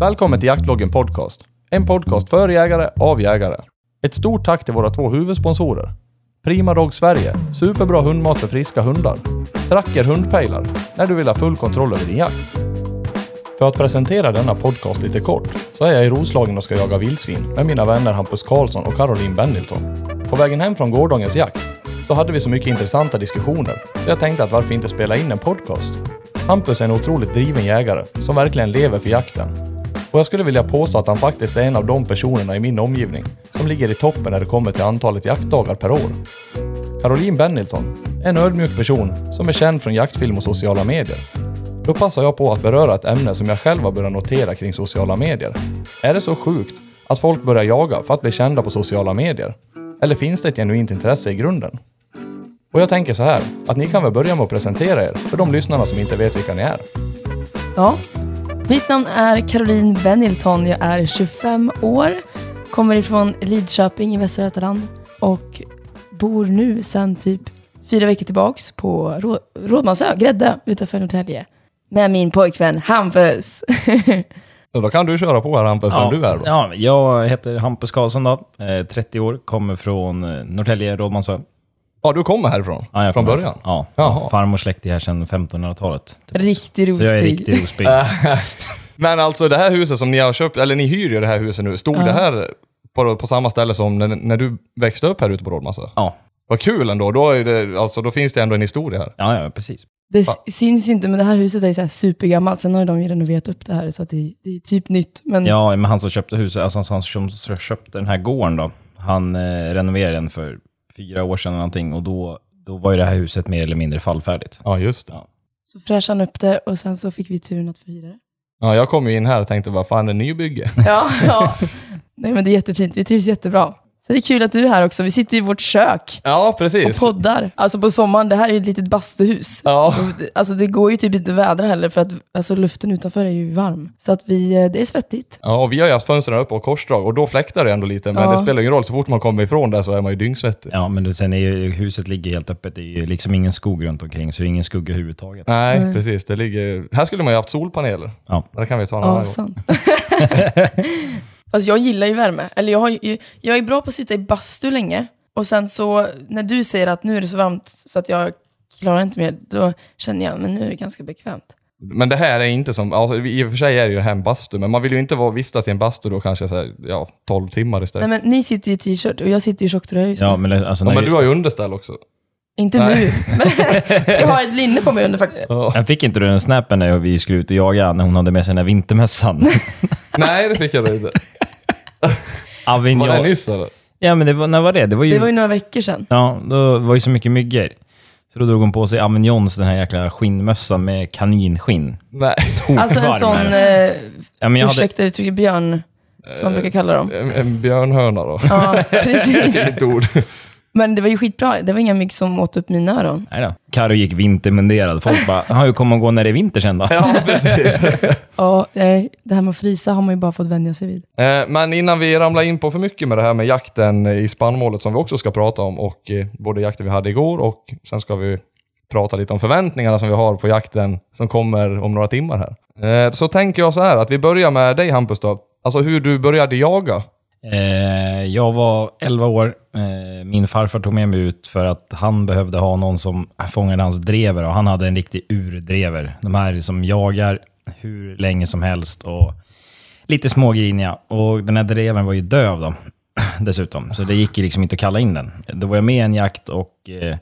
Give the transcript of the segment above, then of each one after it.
Välkommen till Jaktloggen Podcast. En podcast för jägare, av jägare. Ett stort tack till våra två huvudsponsorer. Prima Dog Sverige, superbra hundmat för friska hundar. Tracker hundpejlar, när du vill ha full kontroll över din jakt. För att presentera denna podcast lite kort, så är jag i Roslagen och ska jaga vildsvin med mina vänner Hampus Karlsson och Caroline Bennilton. På vägen hem från gårdagens jakt, så hade vi så mycket intressanta diskussioner, så jag tänkte att varför inte spela in en podcast? Hampus är en otroligt driven jägare, som verkligen lever för jakten. Och jag skulle vilja påstå att han faktiskt är en av de personerna i min omgivning som ligger i toppen när det kommer till antalet jaktdagar per år. Caroline Bennilton är en ödmjuk person som är känd från jaktfilm och sociala medier. Då passar jag på att beröra ett ämne som jag själv har börjat notera kring sociala medier. Är det så sjukt att folk börjar jaga för att bli kända på sociala medier? Eller finns det ett genuint intresse i grunden? Och jag tänker så här, att ni kan väl börja med att presentera er för de lyssnarna som inte vet vilka ni är. Ja, mitt namn är Caroline Bennilton. Jag är 25 år, kommer ifrån Lidköping i Västra Götaland och bor nu sedan typ fyra veckor tillbaks på Rå Rådmansö, Grädde, utanför Norrtälje. Med min pojkvän Hampus. Så då kan du köra på här Hampus, vem du är då. Ja, jag heter Hampus Karlsson då, eh, 30 år, kommer från eh, Norrtälje, Rådmansö. Ja, du kommer härifrån? Ja, jag från kommer- början? Ja, Jaha. farmors släkt är här sedan 1500-talet. Typ. Riktig Så jag är rospigg. riktig rospigg. Men alltså det här huset som ni har köpt, eller ni hyr ju det här huset nu, stod Ja. det här på, på samma ställe som när, när du växte upp här ute på Rådmansö? Ja, Vad kul ändå, då, är det, alltså, då finns det ändå en historia här. ja, ja, precis. Det s- syns ju inte, men det här huset är så här supergammalt. Sen har ju de ju renoverat upp det här, så att det, det är typ nytt. Men Ja, men han som köpte huset, alltså han som som köpte den här gården då, han eh, renoverade den för fyra år sedan eller någonting och då, då var ju det här huset mer eller mindre fallfärdigt. Ja, just det. så fräschade han upp det och sen så fick vi turen att få hyra det. Ja, jag kom ju in här och tänkte, vad fan är nybygge? Ja, ja. Nej men det är jättefint. Vi trivs jättebra. Så det är kul att du är här också. Vi sitter i vårt kök Ja, och precis. poddar. Alltså på sommaren, det här är ju ett litet bastuhus. Ja. Och det- Alltså det går ju typ inte att vädra heller för att alltså, luften utanför är ju varm. Så att vi, eh, det är svettigt. Ja, och vi har ju haft fönstren uppe och korsdrag och då fläktar det ändå lite, men Ja. det spelar ingen roll, så fort man kommer ifrån det så är man ju dyngsvettig. Ja, men du, sen är ju, huset ligger helt öppet, det är ju liksom ingen skog runt omkring, så det är ingen skugga överhuvudtaget. Nej, precis. Det ligger... Här skulle man ju haft solpaneler. Ja. Det kan vi ta en annan Ja, gång. sant. alltså jag gillar ju värme. Eller jag, har ju, jag är bra på att sitta i bastu länge. Och sen så, när du säger att nu är det så varmt så att jag klarar inte mer, då känner jag, men nu är det ganska bekvämt. Men det här är inte som, alltså, i och för sig är det ju här en bastu, men man vill ju inte vara vistas i en bastu då kanske så här, ja, 12 timmar istället. Nej men ni sitter ju i t-shirt och jag sitter i tjocktröja just nu. Ja, men det- alltså, ja, men du har ju underställ också. Inte Nej. nu. Men jag har ett linne på mig under faktiskt. Ja. Jag fick inte du den snappen när vi skulle ut och jaga, när hon hade med sig den här vintermössan? Nej, det fick jag inte. Var Avignon. det nyss eller? Ja, men det var, när var det? Det var ju... Det var ju några veckor sedan. Ja, då var ju så mycket myggor. Så då drog hon på sig Avignons, den här jäkla skinnmössan med kaninskinn. Nej. Alltså en sån, är eh, Ja, men jag hade, ursäkta uttrycket, björn, som man brukar kalla dem. En, en björnhörna då. Ja, precis. Ett ord. Men det var ju skitbra. Det var inga mygg som åt upp mina öron. nej då. Karo gick vintermunderad. Folk bara, "Jaha, hur kommer hon gå när det är vinter sen då? Ja, precis. Ja, det här med att frysa har man ju bara fått vänja sig vid. Eh, Men innan vi ramlar in på för mycket med det här med jakten i spannmålet som vi också ska prata om och eh, både jakten vi hade igår och sen ska vi prata lite om förväntningarna som vi har på jakten som kommer om några timmar här. Eh, Så tänker jag så här att vi börjar med dig Hampus då. Alltså hur du började jaga. Eh, jag var 11 år. Eh, min farfar tog med mig ut för att han behövde ha någon som fångade hans drever och han hade en riktig urdrever. De här som jagar hur länge som helst och lite smågriniga. Och den här drevern var ju döv då, dessutom. Så det gick ju liksom inte att kalla in den. Då var jag med i en jakt och eh,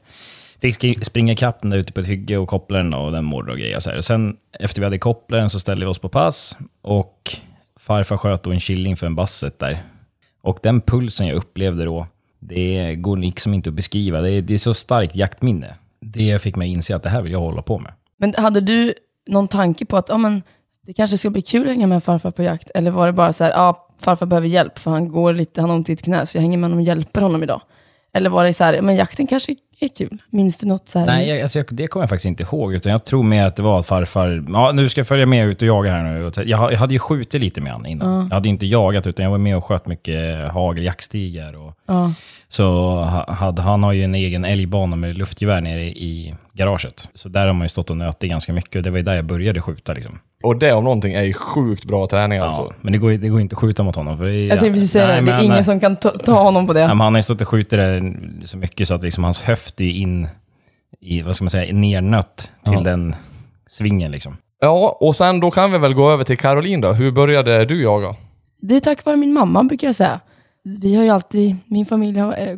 fick springa ikapp den där ute på ett hygge och koppla den och den mordrade och grejer. Så här. Och sen efter vi hade kopplat den så ställde vi oss på pass och farfar sköt då en killing för en basset där. Och den pulsen jag upplevde då, det går liksom inte att beskriva. Det är, det är så starkt jaktminne. Det fick mig inse att det här vill jag hålla på med. Men hade du någon tanke på att ja, men, det kanske ska bli kul att hänga med farfar på jakt? Eller var det bara så här, ja, farfar behöver hjälp för han går lite, han har ont i ett knä, så jag hänger med honom och hjälper honom idag? Eller var det så här, ja, men jakten kanske är kul? Minns du något så här? Nej, jag, alltså, jag, det kommer jag faktiskt inte ihåg. Utan jag tror mer att det var att farfar, ja nu ska jag följa med ut och jaga här nu. Jag, jag hade ju skjutit lite med honom innan. Jag hade inte jagat, utan jag var med och sköt mycket hagel, jaktstigar. Och, Ja. så ha- hade, han har ju en egen älgbana med luftgevär nere i garaget. Så där har man ju stått och nötit ganska mycket. Och det var ju där jag började skjuta. Liksom. Och det om någonting är ju sjukt bra träning alltså. Men det går, det går inte att skjuta mot honom. För det är, Jag tänkte precis säga Nej, det, det är men- ingen som kan ta, ta honom på det. men han har ju stått och skjutit det så mycket så att liksom hans höft är in i, vad ska man säga, nernött till Ja. den svingen liksom. Ja, och sen då kan vi väl gå över till Caroline då. Hur började du jaga? Det är tack vare min mamma brukar jag säga. Vi har ju alltid, min familj har, eh,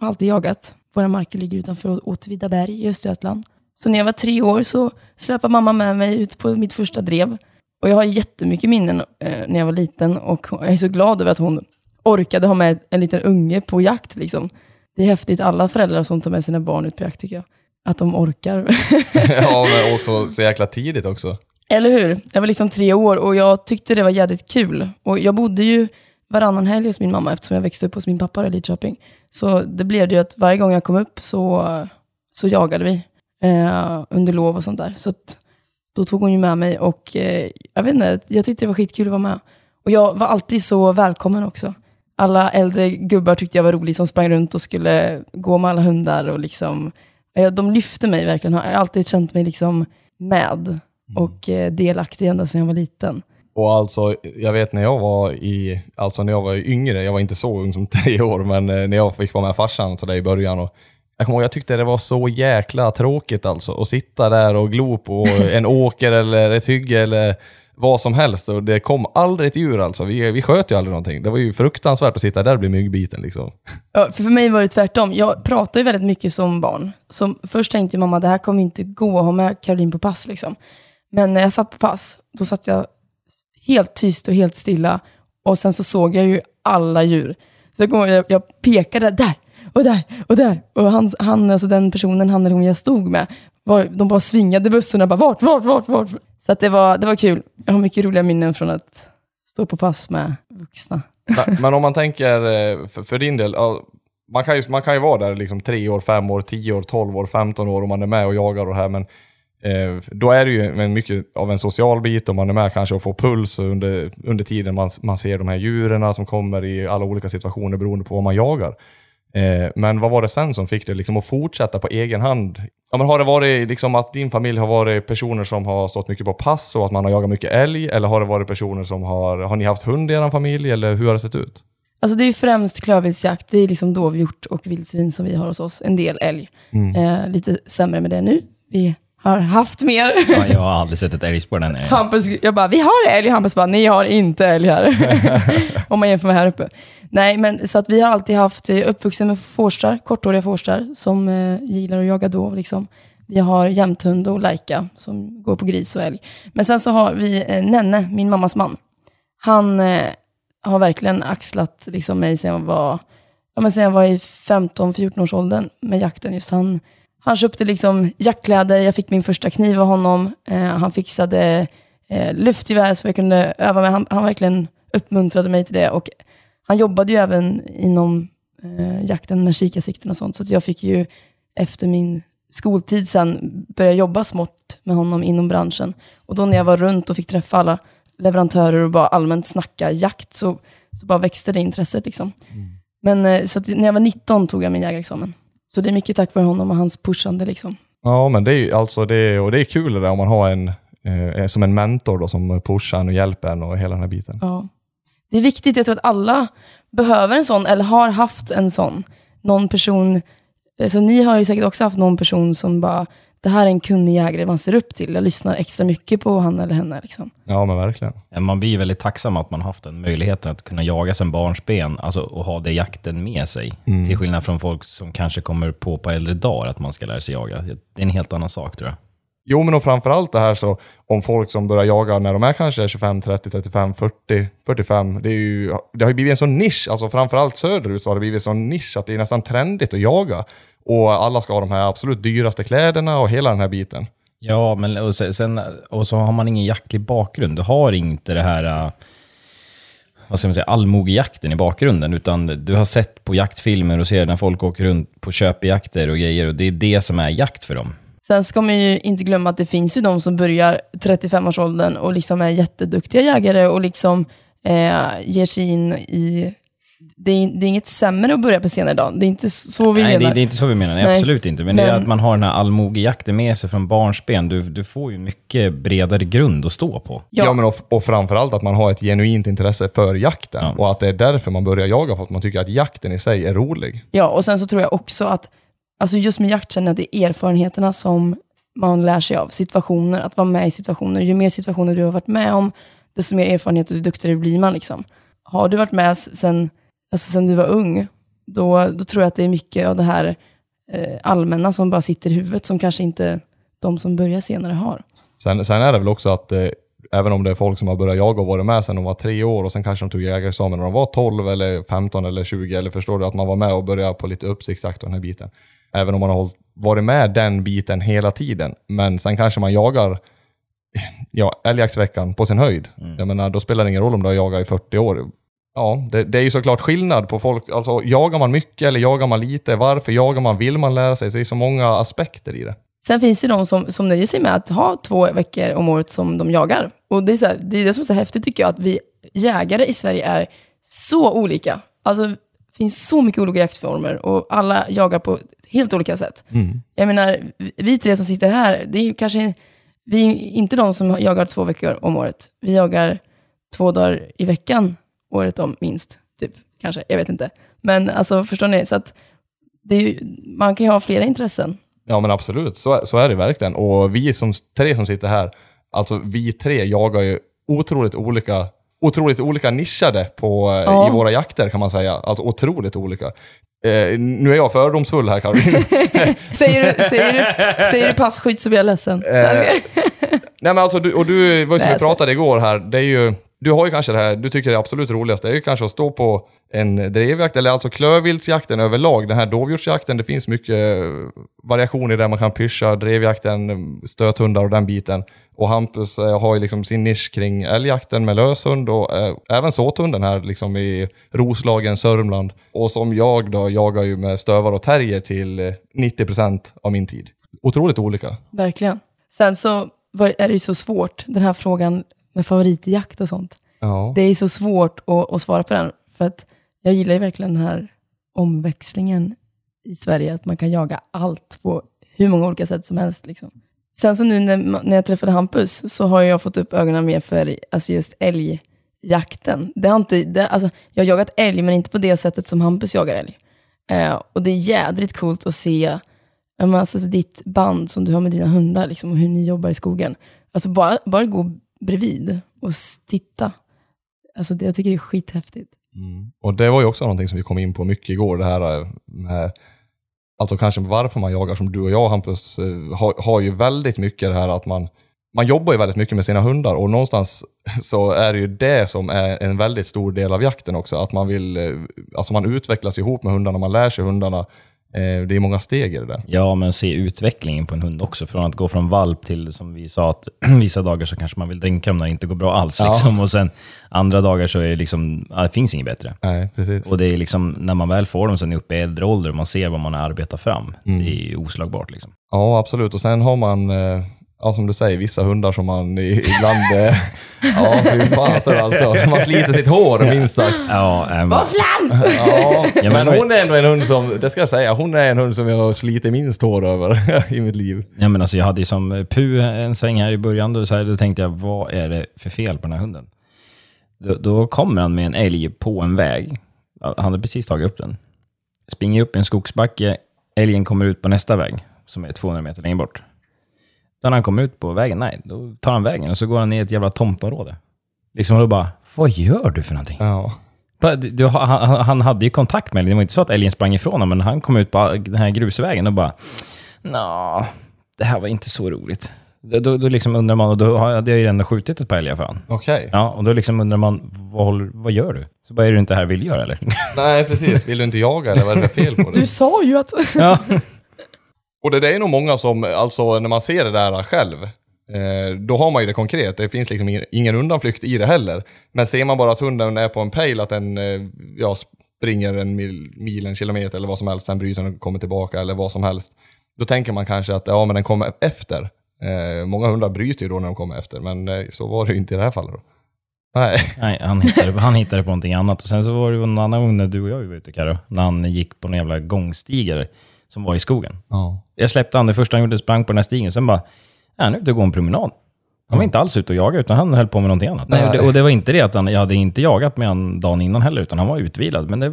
har alltid jagat. Våra marker ligger utanför Åtvidaberg i Östergötland. Så när jag var tre år så släpade mamma med mig ut på mitt första drev. Och jag har jättemycket minnen eh, när jag var liten och jag är så glad över att hon orkade ha med en liten unge på jakt. Liksom. Det är häftigt, alla föräldrar som tar med sina barn ut på jakt tycker jag. Att de orkar. ja, men också så jäkla tidigt också. Eller hur? Jag var liksom tre år och jag tyckte det var jävligt kul. Och jag bodde ju varannan helg hos min mamma eftersom jag växte upp hos min pappa i Lidköping. Så det blev det ju att varje gång jag kom upp så, så jagade vi eh, under lov och sånt där. Så att, då tog hon ju med mig och eh, jag vet inte, jag tyckte det var skitkul att vara med. Och jag var alltid så välkommen också. Alla äldre gubbar tyckte jag var rolig som sprang runt och skulle gå med alla hundar och liksom, eh, de lyfte mig verkligen. Jag har alltid känt mig liksom med och eh, delaktig ända sedan jag var liten. Och alltså, jag vet när jag var i, alltså när jag var yngre, jag var inte så ung som tre år, men eh, när jag fick vara med farsan så där i början. Och jag kommer ihåg, jag tyckte det var så jäkla tråkigt alltså, att sitta där och glo på en åker eller ett hygge eller vad som helst. Och det kom aldrig ett djur alltså. Vi, vi sköt ju aldrig någonting. Det var ju fruktansvärt att sitta där och bli myggbiten liksom. Ja, för, för mig var det tvärtom. Jag pratade ju väldigt mycket som barn. Så först tänkte mamma, det här kommer inte gå att ha med Caroline på pass. Liksom. Men när jag satt på pass, då satt jag helt tyst och helt stilla. Och sen så såg jag ju alla djur. Så jag, jag pekade där och där och där. Och han, han, alltså den personen, han eller hon jag stod med, var, de bara svingade bussarna. Bara, vart, vart, vart, vart? Så att det, var, det var kul. Jag har mycket roliga minnen från att stå på pass med vuxna. Men, men om man tänker eh, för, för din del, man kan, ju, man kan ju vara där liksom tre år, fem år, tio år, tolv år, femton år om man är med och jagar och det här, men eh, då är det ju en mycket av en social bit och man är med kanske och får puls under, under tiden man, man ser de här djuren som kommer i alla olika situationer beroende på vad man jagar. Eh, men vad var det sen som fick dig liksom att fortsätta på egen hand? Ja, men har det varit liksom att din familj har varit personer som har stått mycket på pass och att man har jagat mycket älg? Eller har det varit personer som har, har ni haft hund i er familj eller hur har det sett ut? Alltså det är främst klövviltsjakt, det är liksom dovhjort och vildsvin som vi har hos oss. En del älg. Eh, lite sämre med det nu. Vi har haft mer. Ja, jag har aldrig sett ett älgspår där nere. Hampus, jag bara, vi har älg. Hampus bara, ni har inte älg här. Om man jämför med här uppe. Nej, men så att vi har alltid haft, eh, uppvuxen med fårstar, korthåriga fårstar, som eh, gillar att jaga dov. Liksom. Vi har jämthund och lajka som går på gris och älg. Men sen så har vi eh, Nenne, min mammas man. Han eh, har verkligen axlat liksom, mig sedan jag var, ja, men sedan jag var i 15-14 års åldern med jakten. Just han, han köpte liksom jaktkläder, jag fick min första kniv av honom. Eh, han fixade eh, luftgevär så jag kunde öva med. Han, han verkligen uppmuntrade mig till det. Och han jobbade ju även inom eh, jakten med kikarsikten och sånt. Så jag fick ju efter min skoltid sen börja jobba smått med honom inom branschen. Och då när jag var runt och fick träffa alla leverantörer och bara allmänt snacka jakt så, så bara växte det intresset. Liksom. Men eh, så när jag var 19 tog jag min jägarexamen. Så det är mycket tack vare honom och hans pushande. Liksom. Ja, men det är alltså det, och det är kul det där om man har en, eh, som en mentor då, som pushar en och hjälper en och hela den här biten. Ja. Det är viktigt, jag tror att alla behöver en sån, eller har haft en sån. Någon person, alltså ni har ju säkert också haft någon person som bara, det här är en kunnig jägare man ser upp till. Jag lyssnar extra mycket på han eller henne. Liksom. Ja, men verkligen. Man blir ju väldigt tacksam att man haft den möjligheten att kunna jaga sen barnsben, alltså och ha det jakten med sig. Till skillnad från folk som kanske kommer på på äldre dagar att man ska lära sig jaga. Det är en helt annan sak tror jag. Jo, men och framförallt det här så om folk som börjar jaga när de är kanske 25, 30, 35, 40, 45. Det, är ju, det har ju blivit en sån nisch, alltså framförallt söderut så har det blivit en sån nisch att det är nästan trendigt att jaga. Och alla ska ha de här absolut dyraste kläderna och hela den här biten. Ja, men och sen, och så har man ingen jaktlig bakgrund. Du har inte det här, äh, vad ska man säga, allmogejakten i bakgrunden, utan du har sett på jaktfilmer och ser när folk åker runt på köpejakter och grejer och det är det som är jakt för dem. Sen ska man ju inte glömma att det finns ju de som börjar 35-årsåldern och liksom är jätteduktiga jägare och liksom eh, ger sig in i det är, det är inget sämre att börja på senare dagen. Det är inte så vi Nej, menar. det, det är inte så vi menar. Nej, Nej. absolut inte. Men, det är Men- att man har den här allmogejakten med sig från barnsben. Du, du får ju mycket bredare grund att stå på. Ja, Ja. men och, och framförallt att man har ett genuint intresse för jakten. Ja. Och att det är därför man börjar jaga, för att man tycker att jakten i sig är rolig. Ja, och sen så tror jag också att, alltså just med jakt känner jag att det är erfarenheterna som man lär sig av. Situationer, att vara med i situationer. Ju mer situationer du har varit med om, desto mer erfarenhet och duktigare blir man. Liksom. Har du varit med sen, alltså sen du var ung, då, då tror jag att det är mycket av det här eh, allmänna som bara sitter i huvudet, som kanske inte de som börjar senare har. Sen, sen är det väl också att eh, även om det är folk som har börjat jaga och varit med sedan de var tre år och sen kanske de tog jägarexamen när de var 12 eller 15 eller 20 eller förstår du att man var med och började på lite uppsiktsjakt och den här biten. Även om man har hållit, varit med den biten hela tiden. Men sen kanske man jagar ja, älgjaktsveckan på sin höjd. Jag menar, då spelar det ingen roll om du har jagat i 40 år. Ja, det, det är ju såklart skillnad på folk. Alltså, jagar man mycket eller jagar man lite? Varför jagar man? Vill man lära sig? Så det är så många aspekter i det. Sen finns det de som, som nöjer sig med att ha två veckor om året som de jagar. Och det är, så här, det är det som är så häftigt tycker jag, att vi jägare i Sverige är så olika. Alltså, det finns så mycket olika jaktformer och alla jagar på helt olika sätt. Jag menar, vi tre som sitter här, det är kanske, vi är inte de som jagar två veckor om året. Vi jagar två dagar i veckan, året om minst. Typ, kanske, jag vet inte. Men alltså, förstår ni? Så att ju, man kan ju ha flera intressen. Ja men absolut, så, så är det verkligen. Och vi som tre som sitter här, alltså vi tre jagar ju otroligt olika, otroligt olika nischade på, eh, Ja. i våra jakter kan man säga. Alltså otroligt olika. Eh, nu är jag fördomsfull här Caroline. Säger du, säger du, säger du passkytt så blir jag ledsen. Eh, Nej men alltså, du, och du ju som vi pratade igår här, det är ju, du har ju kanske det här, du tycker det är absolut roligast, det är ju kanske att stå på en drevjakt, eller alltså klövviltsjakten överlag, den här dovhjortsjakten, det finns mycket variationer variation i där man kan pyscha, drevjakten, stöthundar och den biten. Och Hampus eh, har ju liksom sin nisch kring älgjakten med löshund och eh, även såthunden här liksom i Roslagen, Sörmland. Och som jag då jagar ju med stövar och terrier till eh, 90% av min tid. Otroligt olika. Verkligen. Sen så är det ju så svårt, den här frågan med favoritjakt och sånt. Ja. Det är så svårt att, att svara på den. För att jag gillar ju verkligen den här omväxlingen i Sverige, att man kan jaga allt på hur många olika sätt som helst. Liksom. Sen så nu när, när jag träffade Hampus så har jag fått upp ögonen mer för alltså just älgjakten. Det har inte, det, alltså, jag har jagat älg, men inte på det sättet som Hampus jagar älg. Eh, och det är jädrigt coolt att se men alltså, ditt band som du har med dina hundar, liksom, och hur ni jobbar i skogen. Alltså bara, bara gå bredvid och titta. Alltså, det, jag tycker det är skithäftigt. Mm. Och det var ju också någonting som vi kom in på mycket igår, det här eh, med Alltså kanske varför man jagar som du och jag Hampus, eh, har, har ju väldigt mycket det här att man man jobbar ju väldigt mycket med sina hundar och någonstans så är det ju det som är en väldigt stor del av jakten också. Att man vill, eh, alltså man utvecklas ihop med hundarna, man lär sig hundarna. Eh, Det är många steg i det där. Ja, men se utvecklingen på en hund också. Från att gå från valp till, som vi sa, att vissa dagar så kanske man vill dränka dem när det inte går bra alls. Ja. Liksom. Och sen andra dagar så är det liksom, det finns inget bättre. Nej, precis. Och det är liksom, när man väl får dem sen uppe i äldre ålder och man ser vad man har arbetat fram, Mm. det är oslagbart. Liksom. Ja, absolut. Och sen har man, eh, ja som du säger, vissa hundar som man i- ibland... eh, Ja, fy fasen alltså. Man sliter sitt hår minst sagt. Ja, ähm, Våfflan! Ja, men men hon är ändå en hund som, det ska jag säga, hon är en hund som jag har slitit minst hår över i mitt liv. ja, men alltså, jag hade ju som eh, Pu en sväng här i början, då, så här, då tänkte jag, vad är det för fel på den här hunden? Då, då kommer han med en älg på en väg. Han hade precis tagit upp den. Springer upp i en skogsbacke, älgen kommer ut på nästa väg, som är 200 meter längre bort. Då när han kommer ut på vägen, nej, då tar han vägen och så går han ner i ett jävla tomtområde. Liksom då bara, vad gör du för någonting? Ja. Du- Du, han, han- hade ju kontakt med älgen, det var inte så att älgen sprang ifrån honom, men han kom ut på den här grusvägen och bara, Nå, det här var inte så roligt. Då, då, då liksom undrar man, och då hade jag ju ändå skjutit ett par älgar för honom. Okej. Ja, och då liksom undrar man, vad, håller, vad gör du? Så bara, är du inte här vill göra eller? Nej, precis. Vill du inte jaga eller vad är det för fel på Du dig? sa ju att... ja. Och det, det är nog många som, alltså när man ser det där själv, eh, då har man ju det konkret. Det finns liksom ingen, undanflykt i det heller. Men ser man bara att hunden är på en pejl, att den eh, ja, springer en mil, mil, en kilometer eller vad som helst, sen bryter den och kommer tillbaka eller vad som helst. Då tänker man kanske att ja, men den kommer efter. Eh, många hundar bryter ju då när de kommer efter, men eh, så var det ju inte i det här fallet. Då. Nej. Nej, han hittade, han hittade på någonting annat. Och sen så var det en annan gång när du och jag var ute, Karo, när han gick på en jävla gångstigare som var i skogen. Ja. Jag släppte han det första han gjorde, sprang på den här stigen, sen bara, ja, nu är ute och går en promenad. Han var inte alls ute och jagade, utan han höll på med någonting annat. Nej, och, det, och det var inte det att han, jag hade inte jagat med honom dagen innan heller, utan han var utvilad. Men det,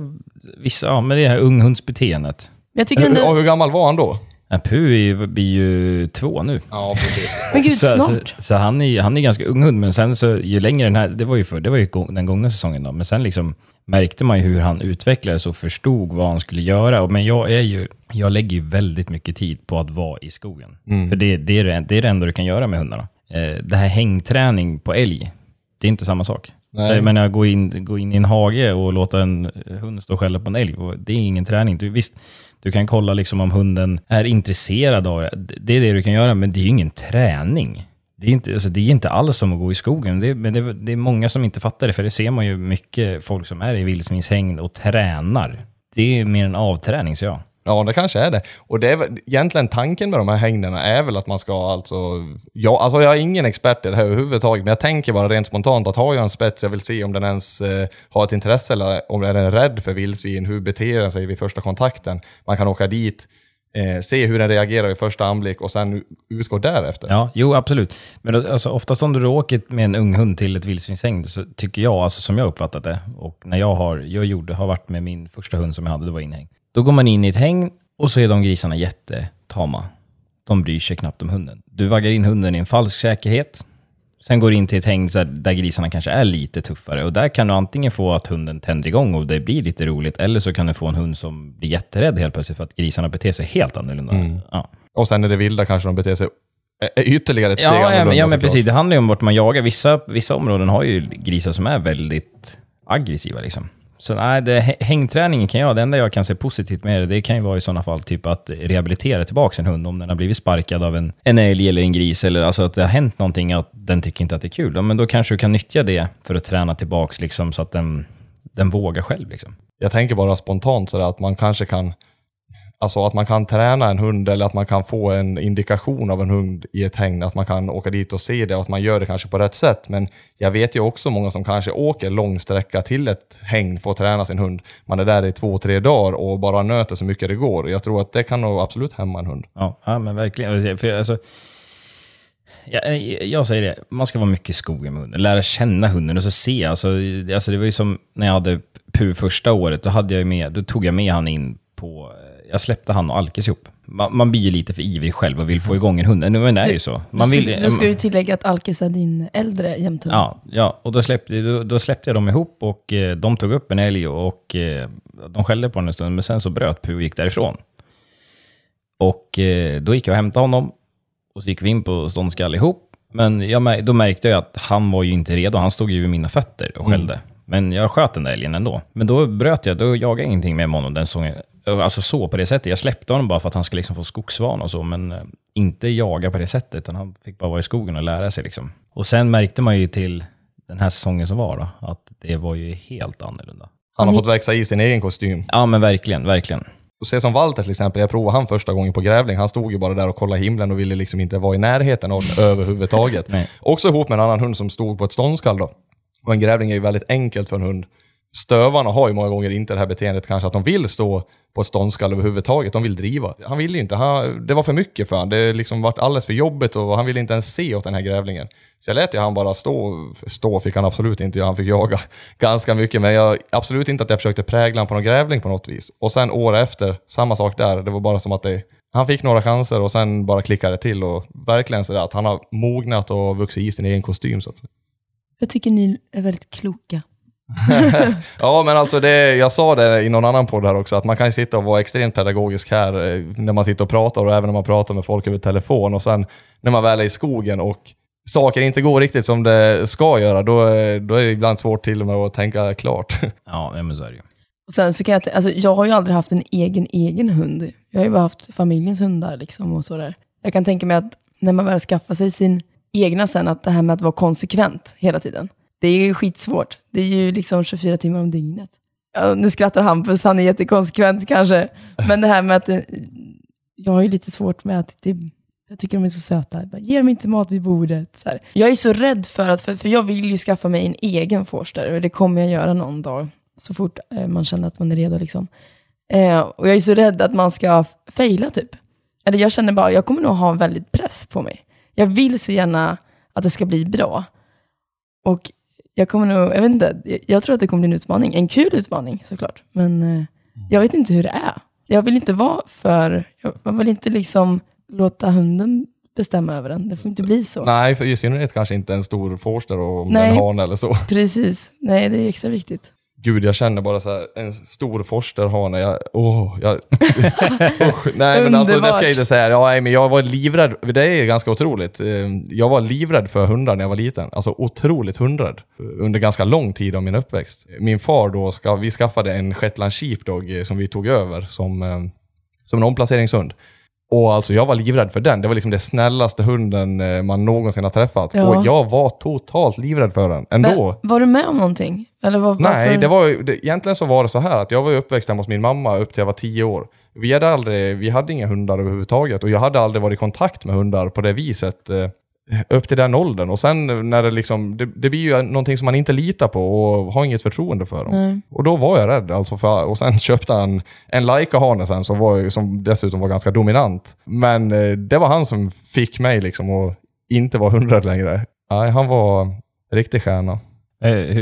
vissa, ja, med det här unghundsbeteendet. Jag tycker Hur, ändå, hur gammal var han då? Ja, Pu är ju- blir ju två nu. Ja, precis. men gud så, snart. Så, så han, är, han är ganska ung hund, men sen så ju längre den här, det var ju, för, det var ju den gångna säsongen då, men sen liksom märkte man ju hur han utvecklades och förstod vad han skulle göra. Men jag är ju, jag lägger ju väldigt mycket tid på att vara i skogen. För det, det, är det, det är det enda du kan göra med hundarna. Eh, det här hängträning på älg, det är inte samma sak. Nej. Jag menar, gå in, gå in i en hage och låta en hund stå och skälla på en älg, det är ingen träning. Du, visst, du kan kolla liksom om hunden är intresserad av det. Det är det du kan göra, men det är ju ingen träning. Det är inte, alltså, det är inte alls som att gå i skogen. Det, men det, det är många som inte fattar det, för det ser man ju mycket folk som är i vildsvinshägn och tränar. Det är mer en avträning, så jag. Ja, det kanske är det. Och det är egentligen tanken med de här hängderna är väl att man ska alltså... Ja, alltså jag är ingen expert i det här överhuvudtaget, men jag tänker bara rent spontant att har jag en spets, jag vill se om den ens eh, har ett intresse eller om den är rädd för vildsvin, hur beter den sig vid första kontakten. Man kan åka dit, eh, se hur den reagerar vid första anblick och sen utgå därefter. Ja, jo absolut. Men alltså, oftast om du åker med en ung hund till ett vildsvinshägn så tycker jag, alltså som jag uppfattat det, och när jag har, jag gjorde, har varit med min första hund som jag hade, det var inhägn. Då går man in i ett hägn och så är de grisarna jättetama. De bryr sig knappt om hunden. Du vaggar in hunden i en falsk säkerhet. Sen går du in till ett hägn där, grisarna kanske är lite tuffare och där kan du antingen få att hunden tänder igång och det blir lite roligt eller så kan du få en hund som blir jätterädd helt plötsligt för att grisarna beter sig helt annorlunda. Ja. Och sen är det vilda kanske de beter sig ytterligare ett steg Ja, annorlunda ja men precis. Det handlar ju om vart man jagar. Vissa, vissa områden har ju grisar som är väldigt aggressiva. Liksom. Så nej, det, hängträningen kan jag, det enda jag kan se positivt med det, det kan ju vara i sådana fall typ att rehabilitera tillbaka en hund om den har blivit sparkad av en, en älg eller en gris, eller alltså att det har hänt någonting att den tycker inte att det är kul. Ja, men då kanske du kan nyttja det för att träna tillbaka liksom, så att den, den vågar själv. Liksom. Jag tänker bara spontant sådär att man kanske kan Alltså att man kan träna en hund eller att man kan få en indikation av en hund i ett hägn, att man kan åka dit och se det och att man gör det kanske på rätt sätt. Men jag vet ju också många som kanske åker lång sträcka till ett hägn för att träna sin hund. Man är där i två, tre dagar och bara nöter så mycket det går. Jag tror att det kan nog absolut hämma en hund. Ja, ja men verkligen. För, alltså, jag, eh, jag säger det, man ska vara mycket i skogen med hunden. Lära känna hunden och så se. Alltså, alltså det var ju som när jag hade Pu första året, då, hade jag med, då tog jag med han in på... Jag släppte han och Alkes ihop. Man, man blir ju lite för ivrig själv och vill få igång en hund. Men det är ju så. Man vill, du, du ska ju tillägga att Alkis är din äldre jämthund. Ja, ja, och då släppte, då, då släppte jag dem ihop och eh, de tog upp en älg och eh, de skällde på den en stund, men sen så bröt Pu och gick därifrån. Och eh, då gick jag och hämtade honom och så gick vi in på ståndskall ihop. Men jag, då märkte jag att han var ju inte redo, han stod ju vid mina fötter och skällde. Men jag sköt den där älgen ändå. Men då bröt jag, då jagade jag ingenting med honom den säsongen. Alltså så på det sättet. Jag släppte honom bara för att han skulle liksom få skogsvana och så, men eh, inte jaga på det sättet, utan han fick bara vara i skogen och lära sig. Liksom. Och sen märkte man ju till den här säsongen som var, då, att det var ju helt annorlunda. Han har fått växa i sin egen kostym. Ja, men verkligen, verkligen. Och se som Walter till exempel, jag provade han första gången på grävling. Han stod ju bara där och kollade himlen och ville liksom inte vara i närheten av den överhuvudtaget. Nej. Också ihop med en annan hund som stod på ett ståndskall då. Och en grävling är ju väldigt enkelt för en hund. Stövarna har ju många gånger inte det här beteendet kanske att de vill stå på ett ståndskall överhuvudtaget. De vill driva. Han ville ju inte. Han, det var för mycket för honom. Det liksom varit alldeles för jobbigt och han ville inte ens se åt den här grävlingen. Så jag lät ju han bara stå. Stå fick han absolut inte göra. Han fick jaga ganska mycket. Men jag, absolut inte att jag försökte prägla honom på någon grävling på något vis. Och sen år efter, samma sak där. Det var bara som att det han fick några chanser och sen bara klickade det till och verkligen sådär att han har mognat och vuxit i sin egen kostym så att säga. Jag tycker ni är väldigt kloka. Ja, men alltså det, jag sa det i någon annan podd här också, att man kan ju sitta och vara extremt pedagogisk här eh, när man sitter och pratar och även när man pratar med folk över telefon och sen när man väl är i skogen och saker inte går riktigt som det ska göra, då, då är det ibland svårt till och med att tänka klart. Ja, men så är det ju. Och sen så kan jag, alltså, jag har ju aldrig haft en egen, egen hund. Jag har ju bara haft familjens hundar liksom och sådär. Jag kan tänka mig att när man väl skaffar sig sin egna sen, att det här med att vara konsekvent hela tiden. Det är ju skitsvårt. Det är ju liksom 24 timmar om dygnet. Ja, nu skrattar Hampus, han är jättekonsekvent kanske. Men det här med att, eh, jag har ju lite svårt med att det, Jag tycker de är så söta. Jag bara, Ge dem inte mat vid bordet. Så här. Jag är så rädd för att, för, för jag vill ju skaffa mig en egen forster och det kommer jag göra någon dag. Så fort eh, man känner att man är redo liksom. Eh, och jag är så rädd att man ska fejla typ. Eller jag känner bara, jag kommer nog ha en väldigt press på mig. Jag vill så gärna att det ska bli bra. Och jag kommer nog, jag vet inte, jag, jag tror att det kommer bli en utmaning. En kul utmaning såklart. Men eh, jag vet inte hur det är. Jag vill inte vara för, jag, man vill inte liksom låta hunden bestämma över den. Det får inte bli så. Nej, för i synnerhet kanske inte en stor forster och Nej. en hane eller så. Precis. Nej, det är extra viktigt. Gud, jag känner bara så här, en stor forsterhane. Jag, åh, jag, usch. Nej, men alltså det ska jag inte säga. Ja, men jag var livrädd. Det är ganska otroligt. Eh, Jag var livrädd för hundar när jag var liten. Alltså otroligt hundrädd. Under ganska lång tid av min uppväxt. Min far då, ska, vi skaffade en shetland sheepdog eh, som vi tog över som, eh, som en omplaceringshund. Och alltså jag var livrädd för den. Det var liksom det snällaste hunden eh, man någonsin har träffat. Ja. Och jag var totalt livrädd för den ändå. Men, var du med om någonting? Eller var, Nej, det var, det, egentligen så var det så här att jag var uppväxt hemma hos min mamma upp till jag var tio år. Vi hade, aldrig, vi hade inga hundar överhuvudtaget och jag hade aldrig varit i kontakt med hundar på det viset eh, upp till den åldern. Och sen när det liksom, det, det blir ju någonting som man inte litar på och har inget förtroende för dem. Nej. Och då var jag rädd. Alltså för, och sen köpte han en Laika-hane sen som, var, som dessutom var ganska dominant. Men eh, det var han som fick mig liksom att inte vara hundrädd längre. Nej, han var riktig stjärna. Eh,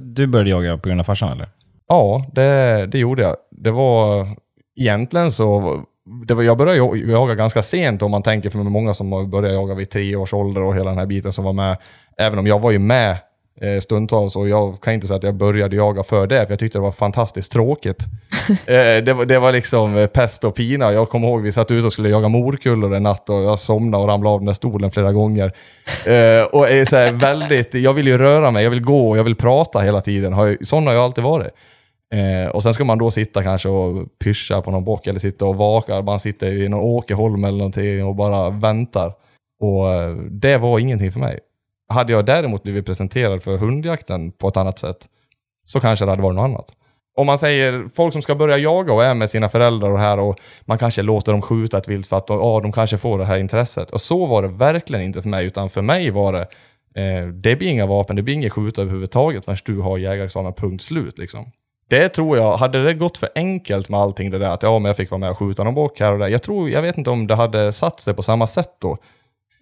du började jaga på grund av farsan eller? Ja, det, det gjorde jag. Det var egentligen så, det var, jag började jaga ganska sent om man tänker för många som började jaga vid tre års ålder och hela den här biten som var med. Även om jag var ju med eh, stundtals och jag kan inte säga att jag började jaga för det, för jag tyckte det var fantastiskt tråkigt. eh, det, var- det var liksom eh, pest och pina. Jag kommer ihåg vi satt ute och skulle jaga morkullor en natt och jag somnade och ramlade av den där stolen flera gånger. Eh, och är så här väldigt, jag vill ju röra mig, jag vill gå och jag vill prata hela tiden. Har ju- Sån har jag alltid varit. Eh, och sen ska man då sitta kanske och pyscha på någon bock eller sitta och vaka. Man sitter i någon åkerholm eller någonting och bara väntar. Och eh, det var ingenting för mig. Hade jag däremot blivit presenterad för hundjakten på ett annat sätt så kanske det hade varit något annat. Om man säger folk som ska börja jaga och är med sina föräldrar och här och man kanske låter dem skjuta ett vilt för att oh, ja, de kanske får det här intresset. Och så var det verkligen inte för mig, utan för mig var det eh, det blir inga vapen, det blir inget skjuta överhuvudtaget förrän du har jägarexamen, punkt slut liksom. Det tror jag, hade det gått för enkelt med allting det där, att ja men jag fick vara med och skjuta någon bock här och där. Jag tror, jag vet inte om det hade satt sig på samma sätt då.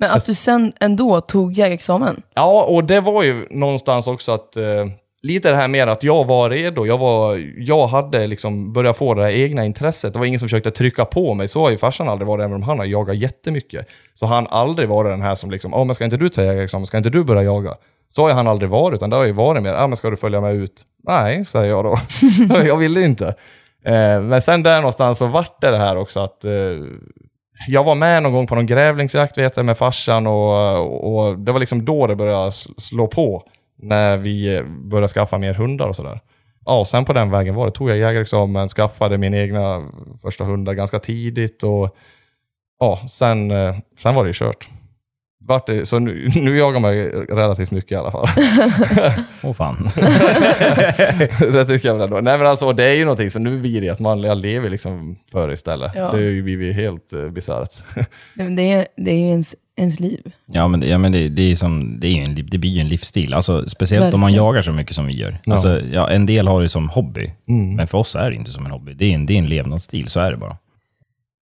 Men att du sen ändå tog jägarexamen? Ja, och det var ju någonstans också att eh, lite det här med att jag var redo. Jag, var, jag hade liksom börjat få det här egna intresset. Det var ingen som försökte trycka på mig. Så har ju farsan aldrig varit, även om han har jagat jättemycket. Så han aldrig varit den här som liksom, ja men ska inte du ta jägarexamen? Ska inte du börja jaga? Så har han aldrig varit, utan det har ju varit mer, ja men ska du följa med ut? Nej, säger jag då. jag ville inte. Eh, men sen där någonstans så vart det det här också att eh, jag var med någon gång på någon grävlingsjakt vet jag, med farsan och, och det var liksom då det började slå på. När vi började skaffa mer hundar och sådär. Ja, och sen på den vägen var det. Tog jag jägarexamen, skaffade min egna första hundar ganska tidigt och ja, sen, eh, sen var det ju kört. Vart det, så nu, nu jagar man ju relativt mycket i alla fall. Åh fan. det tycker jag väl ändå. Nej men alltså det är ju någonting, så nu blir det att man lever liksom för det istället. Ja. Det är ju blivit helt uh, bisarrt. Det är, det är ju ens, ens liv. Ja, men, det, ja, men det, det, är som, det, är ju en, det blir ju en livsstil. Alltså, speciellt om man Verkligen. jagar så mycket som vi gör. Ja. Alltså, ja, en del har det som hobby, Mm. men för oss är det inte som en hobby. Det är en, det är en levnadsstil, så är det bara.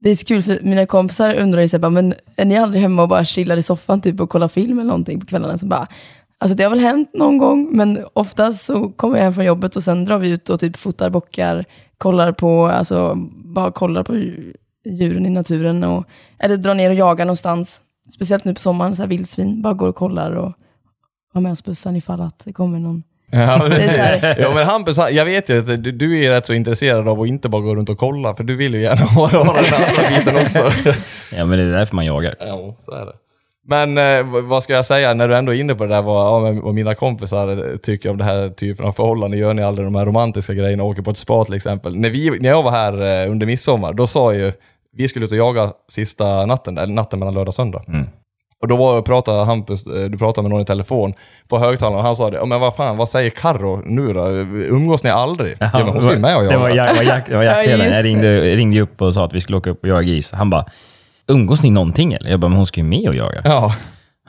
Det är så kul för mina kompisar undrar ju så här, men är ni aldrig hemma och bara chillar i soffan typ och kollar film eller någonting på kvällarna? Så bara, alltså det har väl hänt någon gång, men oftast så kommer jag hem från jobbet och sen drar vi ut och typ fotar bockar, kollar på, alltså bara kollar på djuren i naturen och, eller drar ner och jagar någonstans. Speciellt nu på sommaren, så här vildsvin, bara går och kollar och har med oss bussen ifall att det kommer någon. Ja, men, Det är så här- ja, men Hampus, jag vet ju att du, du är rätt så intresserad av att inte bara gå runt och kolla, för du vill ju gärna ha, ha den andra biten också. Ja, men det är därför man jagar. ja, så är det. Men eh, vad ska jag säga, när du ändå är inne på det där, vad, ja, vad mina kompisar eh, tycker om det här typen av förhållanden, gör ni aldrig de här romantiska grejerna, åker på ett spa till exempel. När, vi, när jag var här eh, under midsommar, då sa ju, vi skulle ut och jaga sista natten, eller natten mellan lördag och söndag. Mm. Och då var, pratade Hampus, eh, du pratade med någon i telefon på högtalaren och han sa det, "Ja, men vad fan, vad säger Karro nu då? Umgås ni aldrig? Ja, men hon ska ju med och det jaga. var, jak, var det var Ja, jaktkillen. just jag ringde, ringde ju upp och sa att vi skulle åka upp och jaga gris. Han bara, umgås ni någonting eller? Jag bara, men hon ska ju med och jaga. Ja.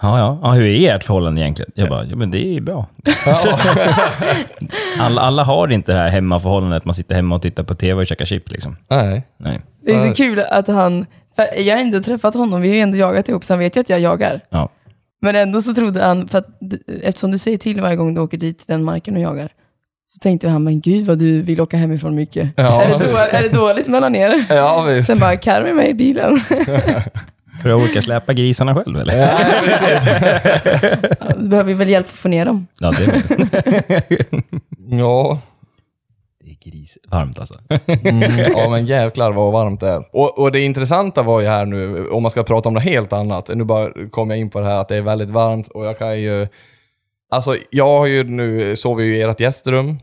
Ja, ja. ja hur är ert förhållande egentligen? Jag bara, ja men det är bra. alla, alla har inte det här hemmaförhållandet, man sitter hemma och tittar på tv och käkar chips liksom. Nej. Nej. Det är Så- kul att han, jag har ändå träffat honom, vi har ju ändå jagat ihop, så han vet ju att jag jagar. Ja. Men ändå så trodde han, för att, du- eftersom du säger till varje gång du åker dit till den marken och jagar, så tänkte han, men gud vad du vill åka hemifrån mycket. Ja. är, det då, är det dåligt mellan er? Ja, visst. Sen bara, Carro är med i bilen. För att orka släpa grisarna själv eller? Ja, precis. Ja, Då behöver vi väl hjälp att få ner dem. Ja, det är Ja. Det är grisvarmt alltså. Mm, ja men jävlar vad varmt det är. Och, och det intressanta var ju här nu, om man ska prata om något helt annat, nu bara kom jag in på det här att det är väldigt varmt och jag kan ju... Alltså jag har ju nu, sover ju i ert gästrum.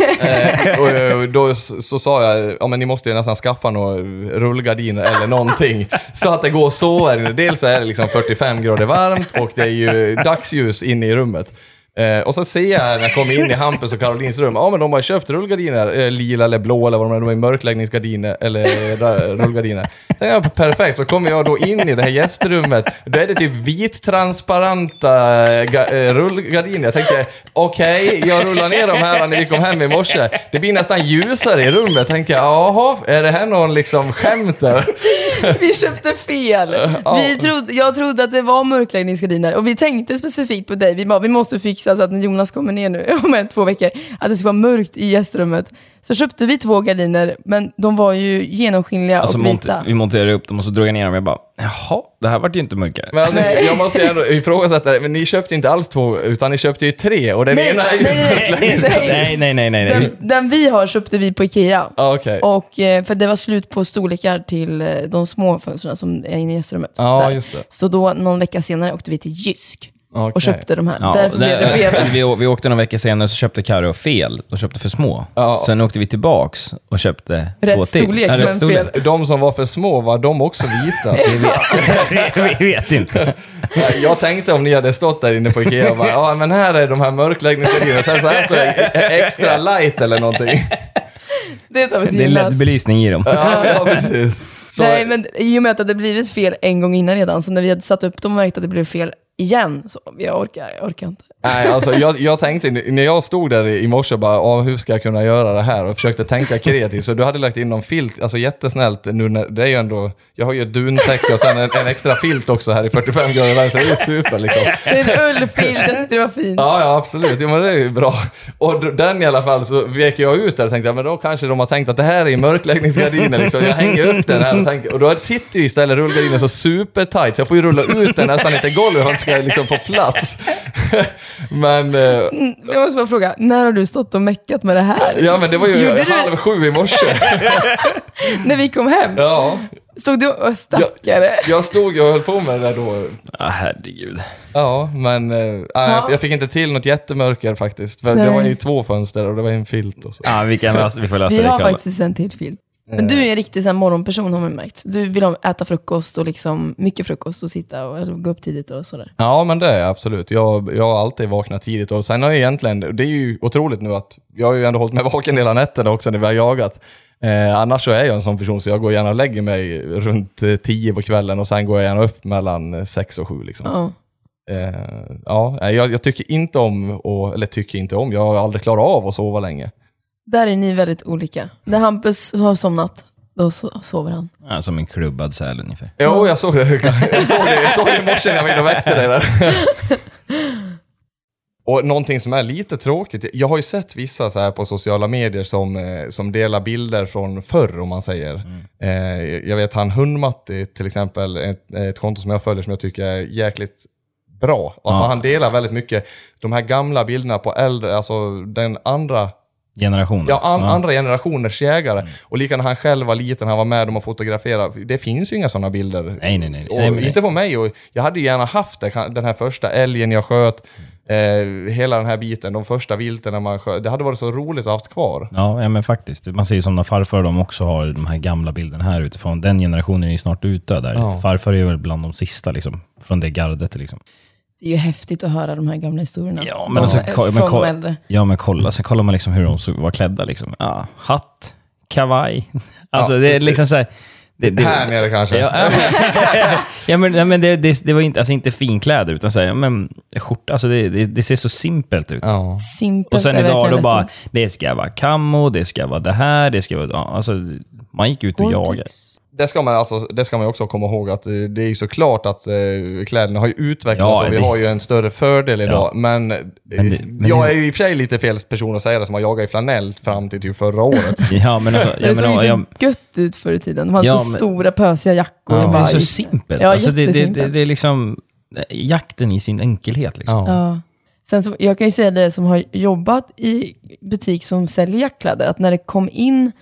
eh, och och då så, så sa jag, ja men ni måste ju nästan skaffa några rullgardiner eller någonting. Så att det går inne. Dels så är det liksom 45 grader varmt och det är ju dagsljus inne i rummet. Eh, och så ser jag när jag kommer in i Hampus och Karolins rum, ja men de har köpt rullgardiner, eh, lila eller blå eller vad de är, de är mörkläggningsgardiner, eller eh, där, rullgardiner. Jag perfekt, så kommer jag då in i det här gästrummet, då är det typ vittransparenta eh, eh, rullgardiner. Jag tänkte, okej, jag rullar ner de här när vi kom hem i morse. Det blir nästan ljusare i rummet. Jag tänkte, jaha, är det här någon liksom skämt där? Vi köpte fel. Ja. Vi trodde, jag trodde att det var mörkläggningsgardiner och vi tänkte specifikt på dig. Vi bara, vi måste fixa så att när Jonas kommer ner nu om en, två veckor, att det ska vara mörkt i gästrummet. Så köpte vi två gardiner, men de var ju genomskinliga Alltså, och vita. vi monterade upp dem och så drog jag ner dem och jag bara, jaha, det här vart ju inte mörkare. Men alltså, jag måste ändå ifrågasätta det, men ni köpte ju inte alls två, utan ni köpte ju tre och den Nej, ena är ju nej, nej, nej, nej, nej, nej. nej. Den, den vi har köpte vi på Ikea. Ja, Okej. Och, eh, för det var slut på storlekar till eh, de små fönstren som är inne i gästrummet. Ja, Där. just det. Så då, någon vecka senare, åkte vi till Jysk Okej. och köpte de här. Ja, Därför blev det fel. vi, vi åkte några veckor senare och så köpte Karo fel. De köpte för små. Ja. Sen åkte vi tillbaks och köpte Rätt två till. storlek, Ja, rätt men storlek. fel. De som var för små, var de också vita? vi vet inte. jag tänkte om ni hade stått där inne på Ikea och bara, ja men här är de här mörkläggningsgardinerna, sen så här står det extra light eller någonting. Det vi Det är. LED-belysning i dem. Ja, ja precis. Så, Nej, men i och med att det hade blivit fel en gång innan redan, så när vi hade satt upp dem och märkte att det blev fel igen, så jag orkar, jag orkar inte nej, alltså, jag, jag tänkte, när jag stod där i morse och bara, ja, hur ska jag kunna göra det här? Och försökte tänka kreativt, så du hade lagt in någon filt, alltså jättesnällt nu när, det är ju ändå, jag har ju ett duntäcke och sen en, en extra filt också här i 45 grader vänster, det är ju super liksom. Det är en ullfilt, jag tyckte det var fint. Ja, ja absolut. Jo, men det är ju bra. Och den i alla fall så vek jag ut där och tänkte, ja, men då kanske de har tänkt att det här är mörkläggningsgardiner liksom. Jag hänger upp den här och tänker, och då sitter ju istället rullgardinen så supertight så jag får ju rulla ut den nästan inte golvet den ska liksom få plats. Men, eh, Mm, Jag måste bara fråga, när har du stått och meckat med det här? ja men det var ju Gjorde du- halv sju i morse. När vi kom hem? Ja, Stod du och stackare? jag stod ju och höll på med det där då. Ah, herregud. Ja, men eh, Ja. jag fick inte till något jättemörker faktiskt. För det var ju två fönster och det var en filt och så. Ja, vi, kan lösa, vi får lösa Vi det har ikväll. faktiskt en till filt. Men du är en riktig så här, morgonperson har man märkt. Du vill ha- äta frukost och liksom mycket frukost och sitta och eller gå upp tidigt och sådär. Ja, men det är jag absolut. Jag, jag har alltid vaknat tidigt och sen har jag egentligen, det är ju otroligt nu att jag har ju ändå hållit mig vaken hela nätterna också när vi har jagat. Eh, annars så är jag en sån person så jag går gärna och lägger mig runt eh, tio på kvällen och sen går jag gärna upp mellan eh, sex och sju. Liksom. Ja. Eh, ja, jag, jag tycker inte om, och, eller tycker inte om, jag har aldrig klarat av att sova länge. Där är ni väldigt olika. När Hampus har somnat, då so- sover han. Ja, som en klubbad säl ungefär. Jo, jag såg det. Jag såg det, jag såg det i morse när jag var inne och väckte dig där. Och någonting som är lite tråkigt, jag har ju sett vissa så här på sociala medier som, eh, som delar bilder från förr om man säger. Eh, jag vet han Hundmatti till exempel, ett, ett konto som jag följer som jag tycker är jäkligt bra. Alltså Ja. han delar väldigt mycket de här gamla bilderna på äldre, alltså den andra Generationen. Ja, an, andra generationers jägare. Och lika när han själv var liten, han var med dem och fotograferade. Det finns ju inga sådana bilder. Nej, nej, nej. Nej, men- inte på mig. Och jag hade ju gärna haft det, den här första älgen jag sköt. Eh, hela den här biten, de första vilten man sköt. Det hade varit så roligt att ha haft kvar. Ja, ja, men faktiskt. Man ser ju som när farfar de också har de här gamla bilderna här utifrån. Den generationen är ju snart ute där. Ja. Farfar är väl bland de sista liksom, från det gardet. Liksom. Det är ju häftigt att höra de här gamla historierna. Ja, men De- alltså, från men de äldre. Ja, men kolla. Sen kollar man liksom hur de såg- var klädda. Liksom. Ja, hatt, kavaj. Alltså Ja, det är liksom så här, Det, det, Här nere kanske. Ja, ja, men, ja, men, det, det, det var inte, alltså inte finkläder, utan så här, ja, men, skjorta. Alltså det, det, det ser så simpelt ut. Ja. Simpelt Och sen idag, då bara, det ska vara camo, det ska vara det här, det ska vara... Ja, alltså, man gick ut och jagade. Det ska, man alltså, det ska man också komma ihåg att eh, det är ju såklart att eh, kläderna har ju utvecklats Ja, och vi det- har ju en större fördel idag. Men, eh, Men det- men jag det- är ju i och för sig lite fel person att säga det som har jagat i flanell fram till typ förra året. Ja, men alltså, Det jag såg ju så jag, gött ut förr i tiden. De hade Ja, så men- stora pösiga jackor. Ja. det är så simpelt. Ja, alltså, det, det, det, är liksom eh, jakten i sin enkelhet. Liksom. Ja. Ja. Sen så, jag kan ju säga det som har jobbat i butik som säljer jackkläder, att när det kom in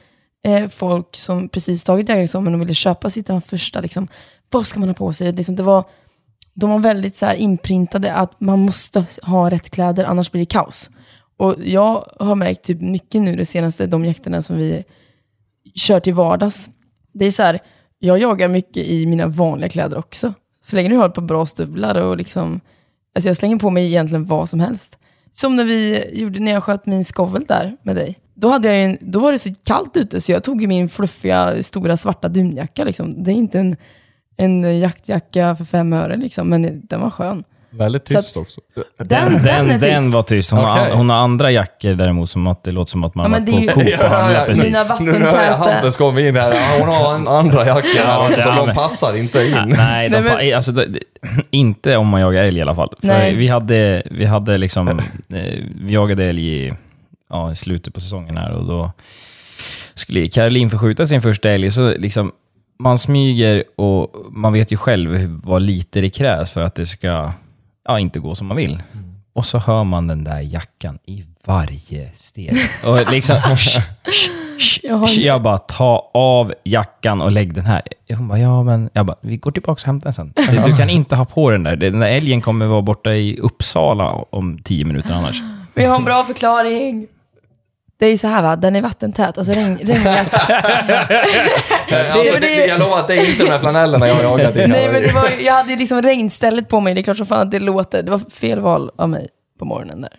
eh, folk som precis tagit jägarexamen och ville köpa sitt första, liksom, vad ska man ha på sig? Liksom, det var, de var väldigt så här inprintade att man måste ha rätt kläder, annars blir det kaos. Och jag har märkt typ mycket nu det senaste, de jakterna som vi kör till vardags. Det är så här, jag jagar mycket i mina vanliga kläder också. Så länge du har ett par bra stövlar och liksom, alltså jag slänger på mig egentligen vad som helst. Som när vi gjorde när jag sköt min skovel där med dig. Då, hade jag en, då var det så kallt ute så jag tog min fluffiga stora svarta dunjacka. Liksom. Det är inte en, en jaktjacka för fem öre liksom, men den var skön. Väldigt tyst också. Den, Den, den, den tyst. var tyst. Hon, Okej. har, hon har andra jackor däremot som att det låter som att man Ja, varit på Coop och handlat precis. Mina Nu hör jag Hampus komma in här. Hon har en andra här Ja, så ja, de passar inte in. Nej, de, Nej, men- alltså, det, inte om man jagar älg i alla fall. För Nej. vi hade, vi hade liksom, eh, vi jagade älg i, ja, i slutet på säsongen här och då skulle Caroline få skjuta sin första älg. Så liksom, man smyger och man vet ju själv vad lite det krävs för att det ska ja, inte gå som man vill. Och så hör man den där jackan i varje steg. Och liksom, sh, sh, sh, Jag bara, ta av jackan och lägg den här. Hon bara, ja men, jag bara, vi går tillbaka och hämtar den sen. Du, kan inte ha på den där. Den där älgen kommer vara borta i Uppsala om tio minuter annars. Jag har en bra förklaring. Det är ju så här va, den är vattentät. Alltså regn, regnjacka. Alltså, det, det, jag lovar att det är inte de här flanellerna jag har jagat i. Nej men det var, jag hade liksom regnstället på mig, det är klart som fan att det låter. Det var fel val av mig på morgonen där.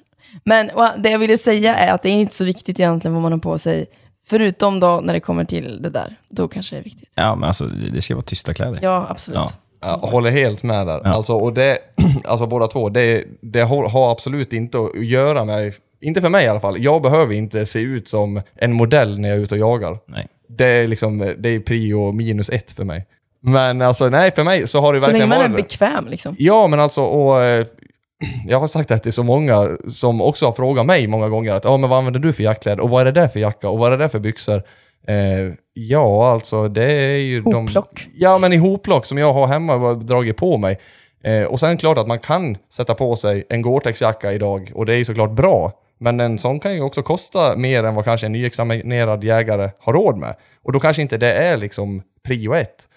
Men och det jag ville säga är att det är inte så viktigt egentligen vad man har på sig. Förutom då när det kommer till det där. Då kanske det är viktigt. Ja, men alltså, det ska vara tysta kläder. Ja, absolut. Ja. Jag håller helt med där. Ja. Alltså, och det, alltså båda två, det, det har, har absolut inte att göra med, inte för mig i alla fall, jag behöver inte se ut som en modell när jag är ute och jagar. Nej. Det är liksom, det är prio minus ett för mig. Men alltså nej, för mig så har det Så länge verkligen man är varit det. bekväm liksom. Ja, men alltså, och, eh, jag har sagt det till så många som också har frågat mig många gånger att ja, men vad använder du för jackkläder och vad är det där för jacka och vad är det där för byxor? Eh, ja, alltså det är ju Hopplock. de... Ja, men i hopplock som jag har hemma och dragit på mig. Eh, och sen klart att man kan sätta på sig en Gore-Tex-jacka idag och det är ju såklart bra. Men en sån kan ju också kosta mer än vad kanske en nyexaminerad jägare har råd med. Och då kanske inte det är liksom prio ett.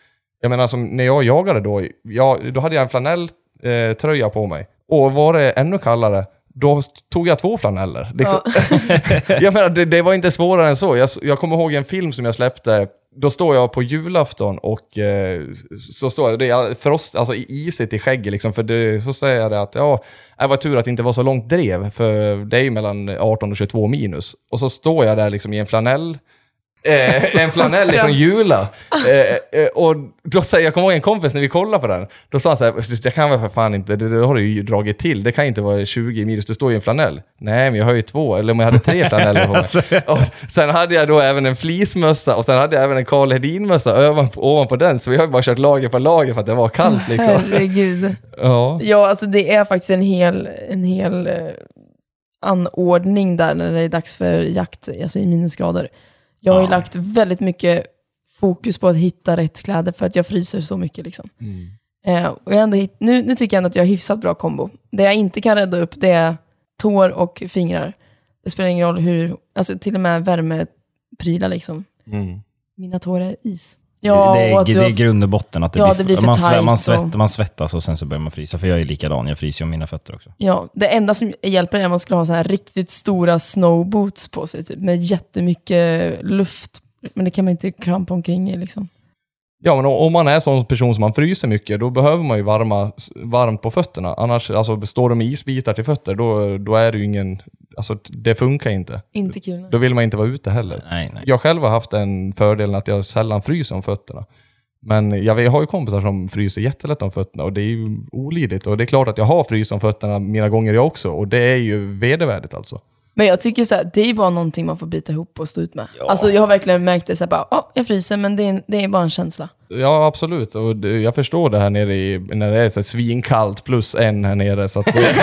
Jag menar som när jag jagade då, ja, då hade jag en flanelltröja eh, tröja på mig. Och var det ännu kallare, då tog jag två flaneller. Liksom. jag menar, det, det var inte svårare än så. Jag, jag kommer ihåg en film som jag släppte, då står jag på julafton och eh, så står jag, det är frost, alltså isigt i skägget liksom, för det, så säger jag det att ja, det var tur att det inte var så långt drev, för det är ju mellan 18 och 22 minus. Och så står jag där liksom i en flanell, eh, en flanell från Jula. Eh, eh, och då säger jag, kommer ihåg en kompis när vi kollade på den, då sa han så här, det kan väl för fan inte, det, det har du ju dragit till, det kan inte vara 20 minus, det står ju en flanell. Nej, men jag har ju två, eller om jag hade tre flaneller på mig. och sen hade jag då även en fleecemössa och sen hade jag även en Karl Hedin-mössa ovanpå, ovanpå den, så vi har ju bara kört lager på lager för att det var kallt liksom. Herregud. Ja. Ja, alltså det är faktiskt en hel, en hel eh, anordning där när det är dags för jakt, alltså i minusgrader. Jag har ju lagt väldigt mycket fokus på att hitta rätt kläder för att jag fryser så mycket. Liksom. Eh, och jag ändå hitt, nu, nu tycker jag ändå att jag har hyfsat bra kombo. Det jag inte kan rädda upp det är tår och fingrar. Det spelar ingen roll hur, alltså till och med värmeprylar liksom. Mm. Mina tår är is. Ja, det, är, att det är har- grund och botten. Att det Ja, blir, det blir för man, tajt man, och- svett, man svettas och sen så börjar man frysa. För jag är likadan, jag fryser ju om mina fötter också. Ja, det enda som hjälper är att man skulle ha så här riktigt stora snowboots på sig, typ, med jättemycket luft. Men det kan man inte krampa omkring i liksom. Ja, men om man är sån person som man fryser mycket, då behöver man ju varma, varmt på fötterna. Annars, alltså står de med isbitar till fötter, då, då är det ju ingen, alltså det funkar inte. Inte kul. Då vill man inte vara ute heller. Nej, nej. Jag själv har haft den fördelen att jag sällan fryser om fötterna. Men jag, har ju kompisar som fryser jättelätt om fötterna och det är ju olidligt. Och det är klart att jag har frys om fötterna mina gånger jag också och det är ju vedervärdigt alltså. Men jag tycker så här, det är bara någonting man får bita ihop och stå ut med. Ja. Alltså jag har verkligen märkt det så här, bara, ja, jag fryser men det är, det är bara en känsla. Ja, absolut. Och det, jag förstår det här nere i, när det är så här svinkallt plus en här nere. Så att, det-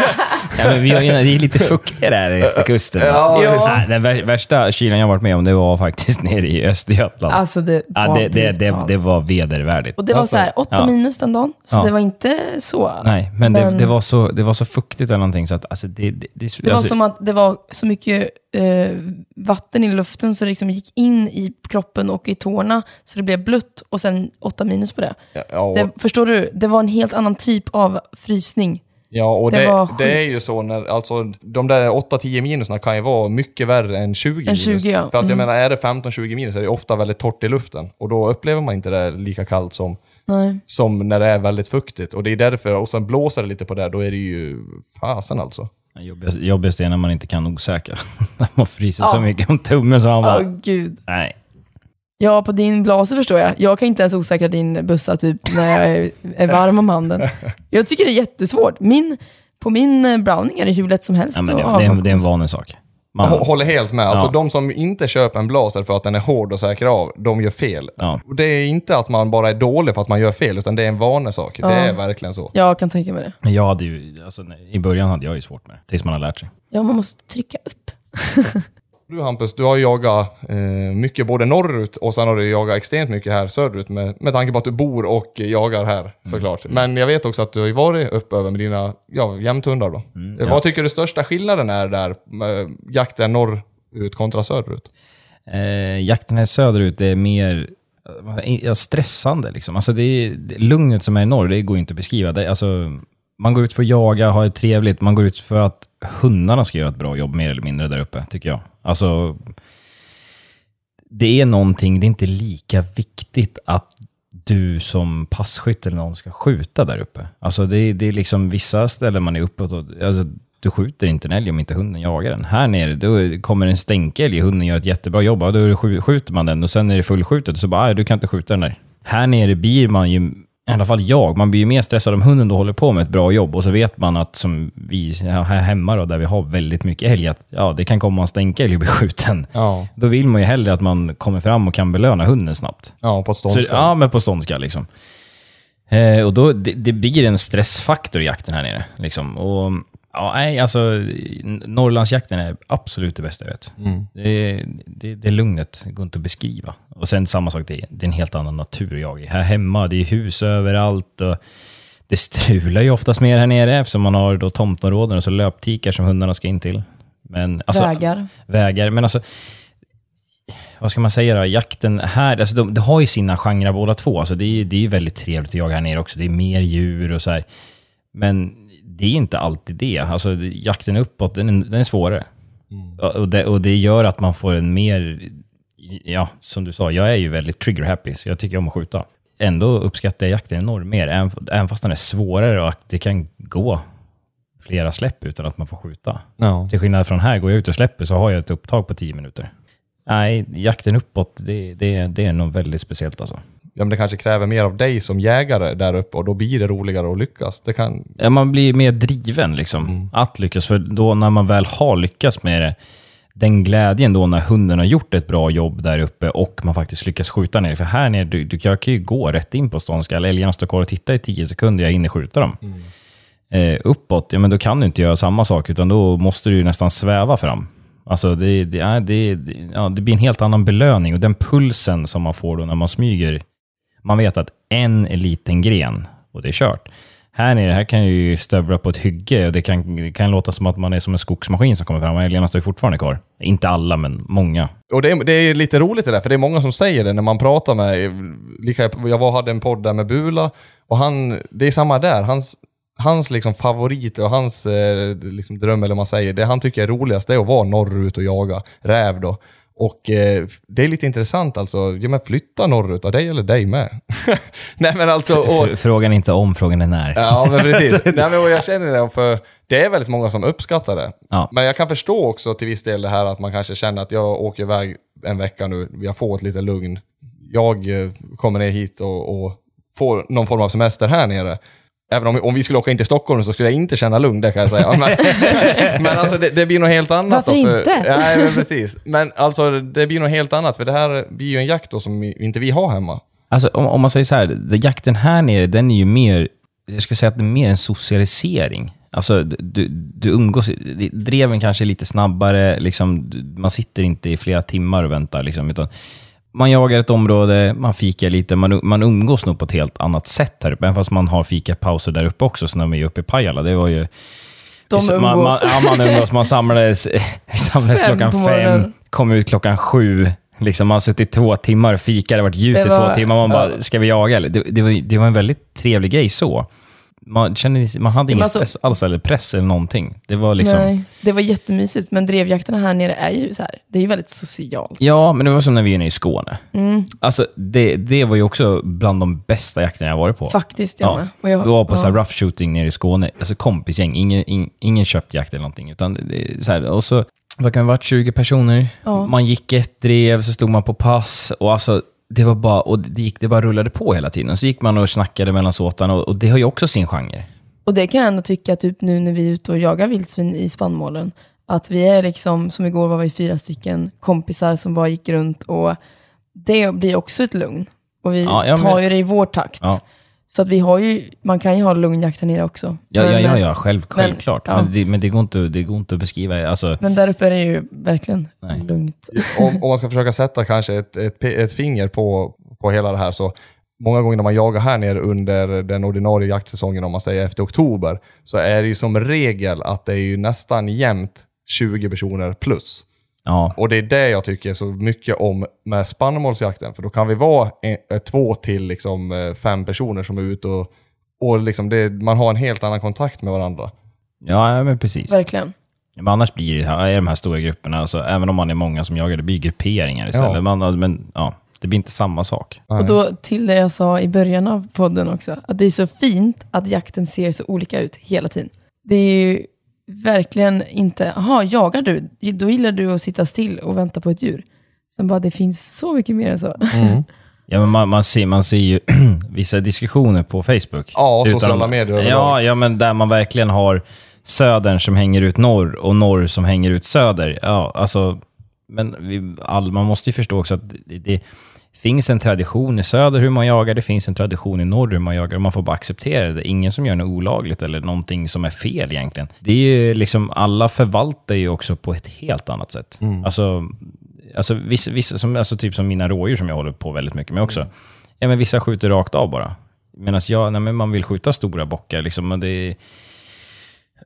Ja, men vi har, det är lite fuktigare här efter kusten. Ja, Ja. Den vär- värsta kylan jag varit med om, det var faktiskt nere i Östergötland. Alltså det ja, var det, det, det, brutalt. det var vedervärdigt. Och det var Alltså, så här, åtta ja. minus den dagen, så Ja. det var inte så. Nej, men, Det, Men- det, var så, det var så fuktigt eller någonting så att alltså, det, det, det, Det var alltså, som att det var så mycket eh, vatten i luften så det liksom gick in i kroppen och i tårna så det blev blött och sen åtta minus på det. ja, och, det förstår du? Det var en helt annan typ av frysning. ja, och det det, det, är ju så när, alltså de där 8-10 minuserna kan ju vara mycket värre än 20 Än 20, minus. ja. För att jag Mm. menar, är det 15-20 minus är det ofta väldigt torrt i luften. Och då upplever man inte det lika kallt som, Nej. som när det är väldigt fuktigt. Och det är därför, och sen blåser det lite på det, då är det ju fasen alltså. Jobbigast, jobbigast är när man inte kan osäkra. när man fryser så Ja. mycket om tummen så man Åh bara, gud. nej. Ja, på din blaser förstår jag. Jag kan inte ens osäkra din bussa typ när jag är, varm om handen. Jag tycker det är jättesvårt. Min, på min eh, browning är det hur lätt som helst Ja, men det, det, är, det är en vanlig sak. Man, håller helt med. Alltså Ja. de som inte köper en blaser för att den är hård och säker av, de gör fel. ja. Och det är inte att man bara är dålig för att man gör fel, utan det är en vanesak. Ja. Det är verkligen så. Jag kan tänka mig det. Men Jag hade ju, alltså, nej, I början hade jag ju svårt med det, tills man har lärt sig. Ja, man måste trycka upp. Du Hampus, du har ju jagat eh, mycket både norrut och sen har du jagat extremt mycket här söderut med, med tanke på att du bor och jagar här såklart. Men jag vet också att du har ju varit uppe över med dina ja, jämthundar då. Mm, Eh, ja. Vad tycker du största skillnaden är där, med jakten norrut kontra söderut? Eh, jakten här söderut är mer eh, stressande. Liksom. Alltså det är, lugnet som är i norr, det går inte att beskriva. Det, alltså, man går ut för att jaga, ha det trevligt. Man går ut för att hundarna ska göra ett bra jobb, mer eller mindre, där uppe, tycker jag. Alltså, det är någonting, det är inte lika viktigt att du som passkytt eller någon ska skjuta där uppe. Alltså det, är- det är liksom vissa ställen man är uppåt och, alltså, du skjuter inte en älg om inte hunden jagar den. Här nere, då kommer en stänkelg, hunden gör ett jättebra jobb, och då skjuter man den och sen är det fullskjutet och så bara, du kan inte skjuta den där. Här nere blir man ju, i alla fall jag, man blir ju mer stressad om hunden då håller på med ett bra jobb och så vet man att som vi här hemma då, där vi har väldigt mycket älg, att ja, det kan komma en stänkelg och bli skjuten. Ja, Då vill man ju hellre att man kommer fram och kan belöna hunden snabbt. ja på Så, ståndställe. ja, men på ståndska liksom. Eh, och då, det, det blir en stressfaktor i jakten här nere. Liksom. Och, ja, nej, alltså, Norrlandsjakten är absolut det bästa jag vet. Mm. Det, det, det är lugnet, det går inte att beskriva. Och sen samma sak, det är, det är en helt annan natur jag är. Här hemma, det är hus överallt. Och det strular ju oftast mer här nere eftersom man har då tomtområden och så löptikar som hundarna ska in till. Men, alltså, Vägar. vägar. Men alltså, vad ska man säga då? Jakten här, alltså de, de har ju sina genrer båda två. Alltså det, är, det är ju väldigt trevligt att jaga här nere också. Det är mer djur och så här. Men det är inte alltid det. Alltså jakten uppåt, den är, den är svårare. Och, och, det, och det gör att man får en mer, ja, som du sa, jag är ju väldigt trigger happy, så jag tycker om att skjuta. Ändå uppskattar jag jakten enormt mer, även, även fast den är svårare och att det kan gå flera släpp utan att man får skjuta. Ja. Till skillnad från här, går jag ut och släpper så har jag ett upptag på 10 minuter. Nej, jakten uppåt, det, det, det är nog väldigt speciellt alltså. ja, men det kanske kräver mer av dig som jägare där uppe och då blir det roligare att lyckas. Det kan... Ja, man blir mer driven liksom, att lyckas. För då när man väl har lyckats med det, den glädjen då när hunden har gjort ett bra jobb där uppe och man faktiskt lyckas skjuta ner. För här nere, du, du jag kan ju gå rätt in på ståndskall. Älgarna står kvar och tittar i 10 sekunder, jag hinner skjuta dem. Eh, uppåt, ja men då kan du inte göra samma sak, utan då måste du ju nästan sväva fram. Alltså det, det, är, det, ja, det blir en helt annan belöning och den pulsen som man får då när man smyger, man vet att en liten gren och det är kört. Här nere, här kan jag ju stövla på ett hygge och det kan, det kan låta som att man är som en skogsmaskin som kommer fram och älgarna står ju fortfarande kvar. Inte alla, men många. Och det är, det är lite roligt det där, för det är många som säger det när man pratar med, lika, jag var, hade en podd där med Bula, och han, det är samma där, Han, hans liksom favorit och hans eh, liksom dröm, eller vad man säger, det han tycker är roligast, det är att vara norrut och jaga räv då. Och eh, det är lite intressant alltså, ja men flytta norrut, av dig eller dig med? Nej men alltså, och, Frågan är inte om, frågan är när. Ja, men precis. Nej, men jag känner det, för det är väldigt många som uppskattar det. Ja. Men jag kan förstå också till viss del det här att man kanske känner att jag åker iväg en vecka nu, jag får ett lite lugn. jag eh, kommer ner hit och, och får någon form av semester här nere. Även om, om vi skulle åka in till Stockholm så skulle jag inte känna lugn, det kan jag säga. Men, men alltså det, det blir något helt annat. Varför då, för, inte? Nej, men precis. Men alltså det blir något helt annat, för det här blir ju en jakt då som inte vi har hemma. Alltså om, om man säger så här, jakten här nere, den är ju mer, jag skulle säga att det är mer en socialisering. Alltså du, du umgås, dreven kanske är lite snabbare, liksom, man sitter inte i flera timmar och väntar. Liksom, utan man jagar ett område, man fikar lite, man, man umgås nog på ett helt annat sätt här uppe. Även fast man har fikapauser där uppe också, så när vi är uppe i Pajala, det var ju... De man, man, umgås. ja, man umgås. Man samlades, samlades Fem klockan fem, kom ut klockan sju. Liksom, man har suttit två timmar och fikat, det har varit ljus Det i två timmar. Man bara, ja. ska vi jaga eller? Det, det, var, det var en väldigt trevlig grej så. Man, kände, man hade ingen alltså- stress alls, eller press eller någonting. Det var liksom... Nej, det var jättemysigt, men drevjakterna här nere är ju så här, det är ju väldigt socialt. Ja, men det var som när vi är nere i Skåne. Mm, Alltså, det, det var ju också bland de bästa jakterna jag varit på. faktiskt, jag Ja, med. Och jag, Vi var på så här ja. rough shooting nere i Skåne, alltså kompisgäng, ingen, ingen, ingen köpt jakt eller någonting. Utan det så här, och så, vad kan det varit, 20 personer? Ja. Man gick ett drev, så stod man på pass och alltså, det var bara, och det, gick, det bara rullade på hela tiden. Så gick man och snackade mellan såtarna och, och det har ju också sin genre. Och det kan jag ändå tycka typ nu när vi är ute och jagar vildsvin i spannmålen, att vi är liksom, som igår var vi fyra stycken kompisar som bara gick runt och det blir också ett lugn. Och vi Ja, ja, men- tar ju det i vår takt. Ja. Så att vi har ju, man kan ju ha lugnjakt här nere också. Ja, Men, ja, ja, ja själv, självklart. ja. Men, det, men det, går inte, det går inte att beskriva. Alltså, Men där uppe är det ju verkligen Nej. lugnt. om, om man ska försöka sätta kanske ett, ett, ett finger på, på hela det här så många gånger när man jagar här nere under den ordinarie jaktsäsongen, om man säger efter oktober, så är det ju som regel att det är ju nästan jämnt 20 personer plus. Ja. Och det är det jag tycker så mycket om med spannmålsjakten, för då kan vi vara en, eh, två till liksom, eh, fem personer som är ute och, och liksom det, man har en helt annan kontakt med varandra. ja, men precis. Verkligen. Men annars blir det här, är de här stora grupperna, alltså, även om man är många som jagar, det blir grupperingar istället. Ja. Man, men ja, det blir inte samma sak. Och då till det jag sa i början av podden också, att det är så fint att jakten ser så olika ut hela tiden. Det är ju verkligen inte, jaha, jagar du? Då gillar du att sitta still och vänta på ett djur. Sen bara, det finns så mycket mer än så. Ja, men man, man, ser, man ser ju vissa diskussioner på Facebook. Ja, Utan- sociala medier. Ja, ja, men där man verkligen har södern som hänger ut norr och norr som hänger ut söder. Ja, alltså, men vi, all, man måste ju förstå också att det, det finns en tradition i söder hur man jagar, det finns en tradition i norr hur man jagar och man får bara acceptera det. Ingen som gör något olagligt eller någonting som är fel egentligen. Det är ju liksom, alla förvaltar ju också på ett helt annat sätt. Alltså, alltså, vissa, vissa som, alltså typ som mina rådjur som jag håller på väldigt mycket med också. Ja, men vissa skjuter rakt av bara. Medan jag, nej, men man vill skjuta stora bockar. Liksom, men det är,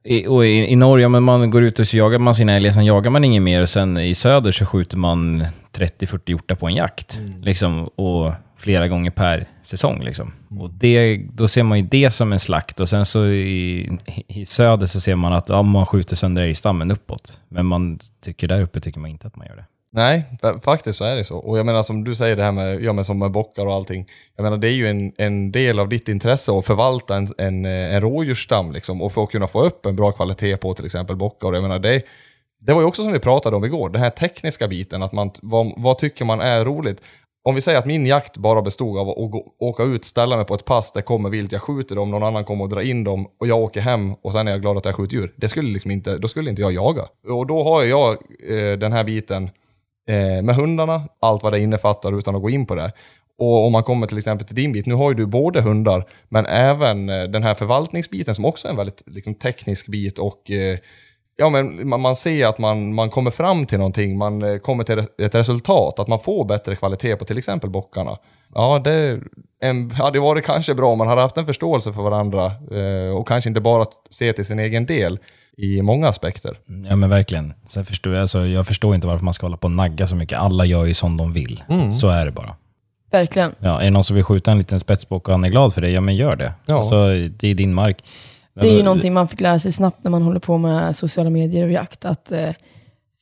i, och i, I Norge, men man går ut och så jagar man sina älgar, sen jagar man inget mer. Och sen i söder så skjuter man 30-40 hjortar på en jakt. Liksom, och flera gånger per säsong. Liksom. Och det, då ser man ju det som en slakt. Och sen så i, i söder så ser man att ja, man skjuter sönder älgstammen uppåt. Men man tycker där uppe tycker man inte att man gör det. Nej, faktiskt så är det så. Och jag menar som du säger det här med, ja, men som med bockar och allting. Jag menar det är ju en, en del av ditt intresse att förvalta en, en, en rådjursstam liksom, och för att kunna få upp en bra kvalitet på till exempel bockar. Och jag menar det, det var ju också som vi pratade om igår, den här tekniska biten, att man, vad, vad tycker man är roligt? Om vi säger att min jakt bara bestod av att gå, åka ut, ställa mig på ett pass, det kommer vilt, jag skjuter dem, någon annan kommer och drar in dem och jag åker hem och sen är jag glad att jag skjuter djur. Det skulle liksom inte, då skulle inte jag jaga. Och då har jag eh, den här biten eh, med hundarna, allt vad det innefattar utan att gå in på det. Och om man kommer till exempel till din bit, nu har ju du både hundar, men även eh, den här förvaltningsbiten som också är en väldigt liksom, teknisk bit och eh, ja, men man, man ser att man, man kommer fram till någonting, man eh, kommer till ett resultat, att man får bättre kvalitet på till exempel bockarna. Ja, det en, hade varit kanske bra om man hade haft en förståelse för varandra eh, och kanske inte bara se till sin egen del i många aspekter. Ja men verkligen. Sen förstår jag, alltså, jag förstår inte varför man ska hålla på och nagga så mycket. Alla gör ju som de vill. Så är det bara. Verkligen. Ja, är det någon som vill skjuta en liten spetsbock och han är glad för det, ja men gör det. Ja. Alltså, det är din mark. Det är ju någonting man fick lära sig snabbt när man håller på med sociala medier och jakt, att eh,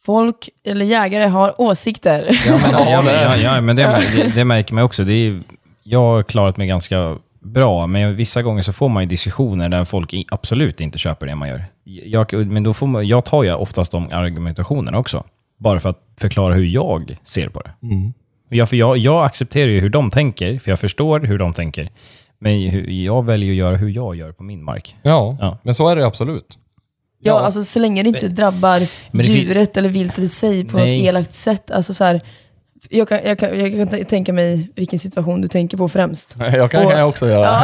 folk, eller jägare, har åsikter. Ja, men, Ja, men, det- ja, ja, men det, det, det märker man också. Det är, jag har klarat mig ganska bra, men vissa gånger så får man ju diskussioner där folk absolut inte köper det man gör. Jag, men då får man, jag tar ju oftast de argumentationerna också, bara för att förklara hur jag ser på det. Och Jag, för jag, jag accepterar ju hur de tänker, för jag förstår hur de tänker. Men hur- jag väljer att göra hur jag gör på min mark. Ja, Ja. men så är det absolut. Ja, alltså så länge det inte drabbar Men djuret eller viltet i sig på Nej. ett elakt sätt. Alltså så här, jag, kan, jag, kan, jag kan tänka mig vilken situation du tänker på främst. Jag kan, Och- kan jag också göra.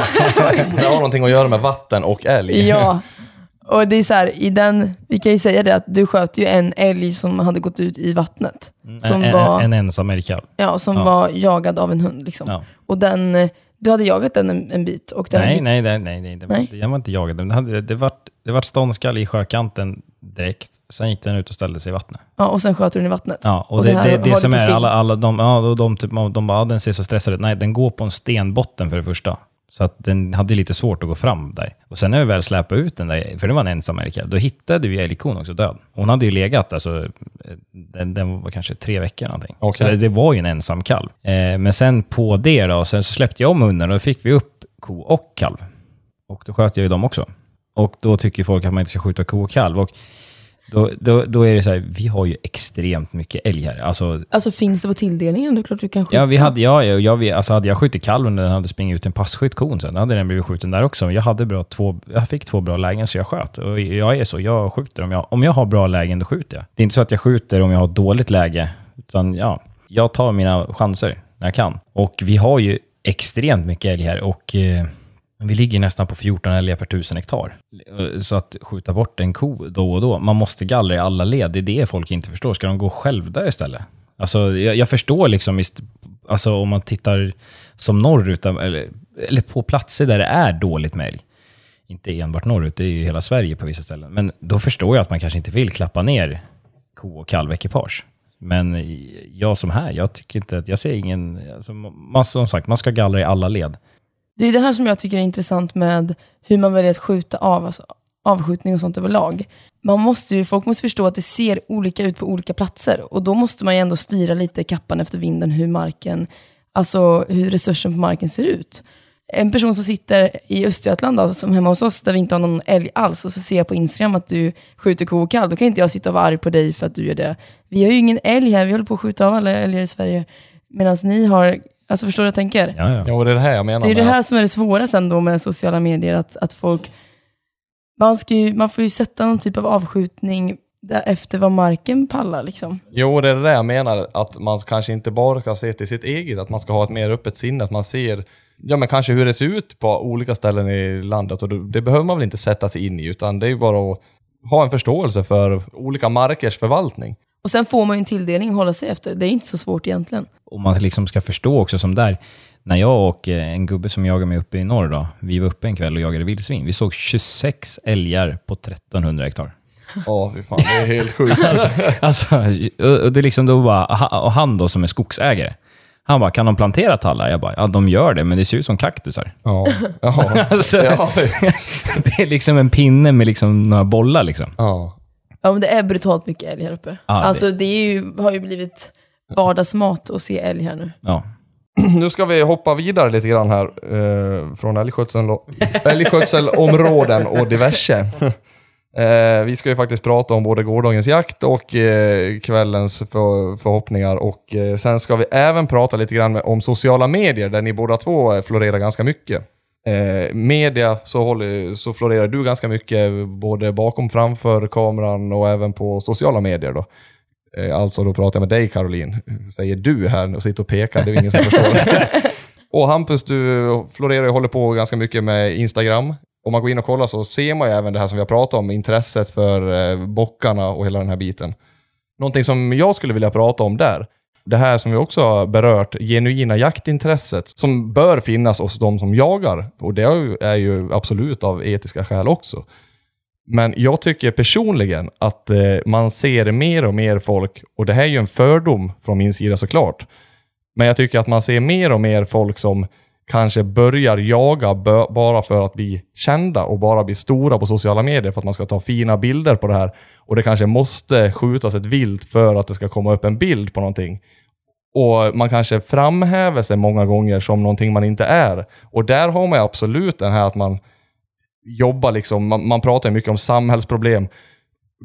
det har någonting att göra med vatten och älg. Ja, och det är så här, i den, vi kan ju säga det att du sköt ju en älg som hade gått ut i vattnet. Som en, var, en, en ensam älgkalv. ja, som ja. var jagad av en hund. Liksom. Ja. Och den, du hade jagat den en, en bit. Och den Nej, nej, nej, nej, nej. Det, var, Nej. Jag var inte jagad. Den hade, det var, det var ståndskall i sjökanten direkt. Sen gick den ut och ställde sig i vattnet. Ja, och sen sköt du den i vattnet. Ja, och, Och det, det här det, det, som är, alla, alla de, ja, de, de, typ, de bara, ja, den ser så stressad ut. Nej, den går på en stenbotten för det första. Så att den hade lite svårt att gå fram där. Och sen när vi väl släpade ut den där, för det var en ensam älgkalv, då hittade vi älgkon också död. Hon hade ju legat, alltså, den, den var kanske tre veckor någonting. Okej. Så det, det var ju en ensam kalv. Eh, men sen på det då, sen så släppte jag om hunden och då fick vi upp ko och kalv. Och då sköt jag ju dem också. Och då tycker folk att man inte ska skjuta ko och kalv. Och då, då, då är det så här, vi har ju extremt mycket älg här. Alltså, Alltså finns det på tilldelningen? Det är klart du kan skjuta. ja, vi hade, ja, ja, jag, vi- alltså hade jag skjutit kalven när den hade springit ut en passkytt kon sen, då hade den blivit skjuten där också. Jag, hade bra två, jag fick två bra lägen så jag sköt. Och jag är så, jag skjuter. Om jag, om jag har bra lägen, då skjuter jag. Det är inte så att jag skjuter om jag har dåligt läge, utan ja, jag tar mina chanser när jag kan. Och vi har ju extremt mycket älg här och eh, vi ligger nästan på 14 älgar per tusen hektar. Så att skjuta bort en ko då och då, man måste gallra i alla led, det är det folk inte förstår. Ska de gå självdö istället? Alltså, jag, jag förstår liksom, alltså om man tittar som norrut, eller, eller på platser där det är dåligt med älg. Inte enbart norrut, det är ju hela Sverige på vissa ställen. Men då förstår jag att man kanske inte vill klappa ner ko och kalvekipage. Men jag som här, jag tycker inte att, jag ser ingen, alltså, man, som sagt, man ska gallra i alla led. Det är det här som jag tycker är intressant med hur man väljer att skjuta av, alltså avskjutning och sånt överlag. Man måste ju, folk måste förstå att det ser olika ut på olika platser och då måste man ju ändå styra lite kappan efter vinden hur marken, alltså hur resursen på marken ser ut. En person som sitter i Östergötland, då, som hemma hos oss, där vi inte har någon älg alls, och så ser jag på Instagram att du skjuter ko och kalv, då kan inte jag sitta och vara arg på dig för att du gör det. Vi har ju ingen älg här, vi håller på att skjuta av alla älgar i Sverige, medan ni har, alltså förstår du vad jag tänker? Ja, ja. Ja, och det är det här jag menar Det är det här som är det svåra sen då med sociala medier, att, att folk... Man, ska ju, man får ju sätta någon typ av avskjutning där efter vad marken pallar. Liksom. Jo, det är det jag menar. Att man kanske inte bara ska se till sitt eget, att man ska ha ett mer öppet sinne. Att man ser, ja men kanske hur det ser ut på olika ställen i landet. Och det, det behöver man väl inte sätta sig in i, utan det är ju bara att ha en förståelse för olika markers förvaltning. Och sen får man ju en tilldelning att hålla sig efter. Det är inte så svårt egentligen. Och man liksom ska förstå också som där, när jag och eh, en gubbe som jagar mig uppe i norr då, vi var uppe en kväll och jagade vildsvin. Vi såg 26 älgar på 1300 hektar. Ja, fy fan, det är helt sjukt. Alltså, alltså, och det är liksom då bara, och han då som är skogsägare, han bara, kan de plantera tallar? Jag bara, ja de gör det, men det ser ut som kaktusar. ja, ja, Alltså, ja, det är liksom en pinne med liksom några bollar liksom. ja. Ja, men det är brutalt mycket älg här uppe. Ja, det- Alltså det är ju, har ju blivit vardagsmat att se älg här nu. Ja. Nu ska vi hoppa vidare lite grann här eh, från älgskötsel, älgskötselområden och diverse. Eh, vi ska ju faktiskt prata om både gårdagens jakt och eh, kvällens för, förhoppningar och eh, sen ska vi även prata lite grann om sociala medier där ni båda två eh, florerar ganska mycket. Eh, media så, håller, så florerar du ganska mycket både bakom framför kameran och även på sociala medier då. Eh, Alltså då pratar jag med dig Caroline. Säger du här och sitter och pekar, det är ingen som förstår. och Hampus, du florerar och håller på ganska mycket med Instagram. Om man går in och kollar så ser man ju även det här som vi har pratat om, intresset för eh, bockarna och hela den här biten. Någonting som jag skulle vilja prata om där, det här som vi också har berört, genuina jaktintresset, som bör finnas hos de som jagar. Och det är ju- absolut av etiska skäl också. Men jag tycker personligen att eh, man ser mer och mer folk, och det här är ju en fördom från min sida såklart, men jag tycker att man ser mer och mer folk som kanske börjar jaga bara för att bli kända och bara bli stora på sociala medier för att man ska ta fina bilder på det här. Och det kanske måste skjutas ett vilt för att det ska komma upp en bild på någonting. Och man kanske framhäver sig många gånger som någonting man inte är. Och där har man ju absolut den här att man jobbar liksom, man, man pratar ju mycket om samhällsproblem.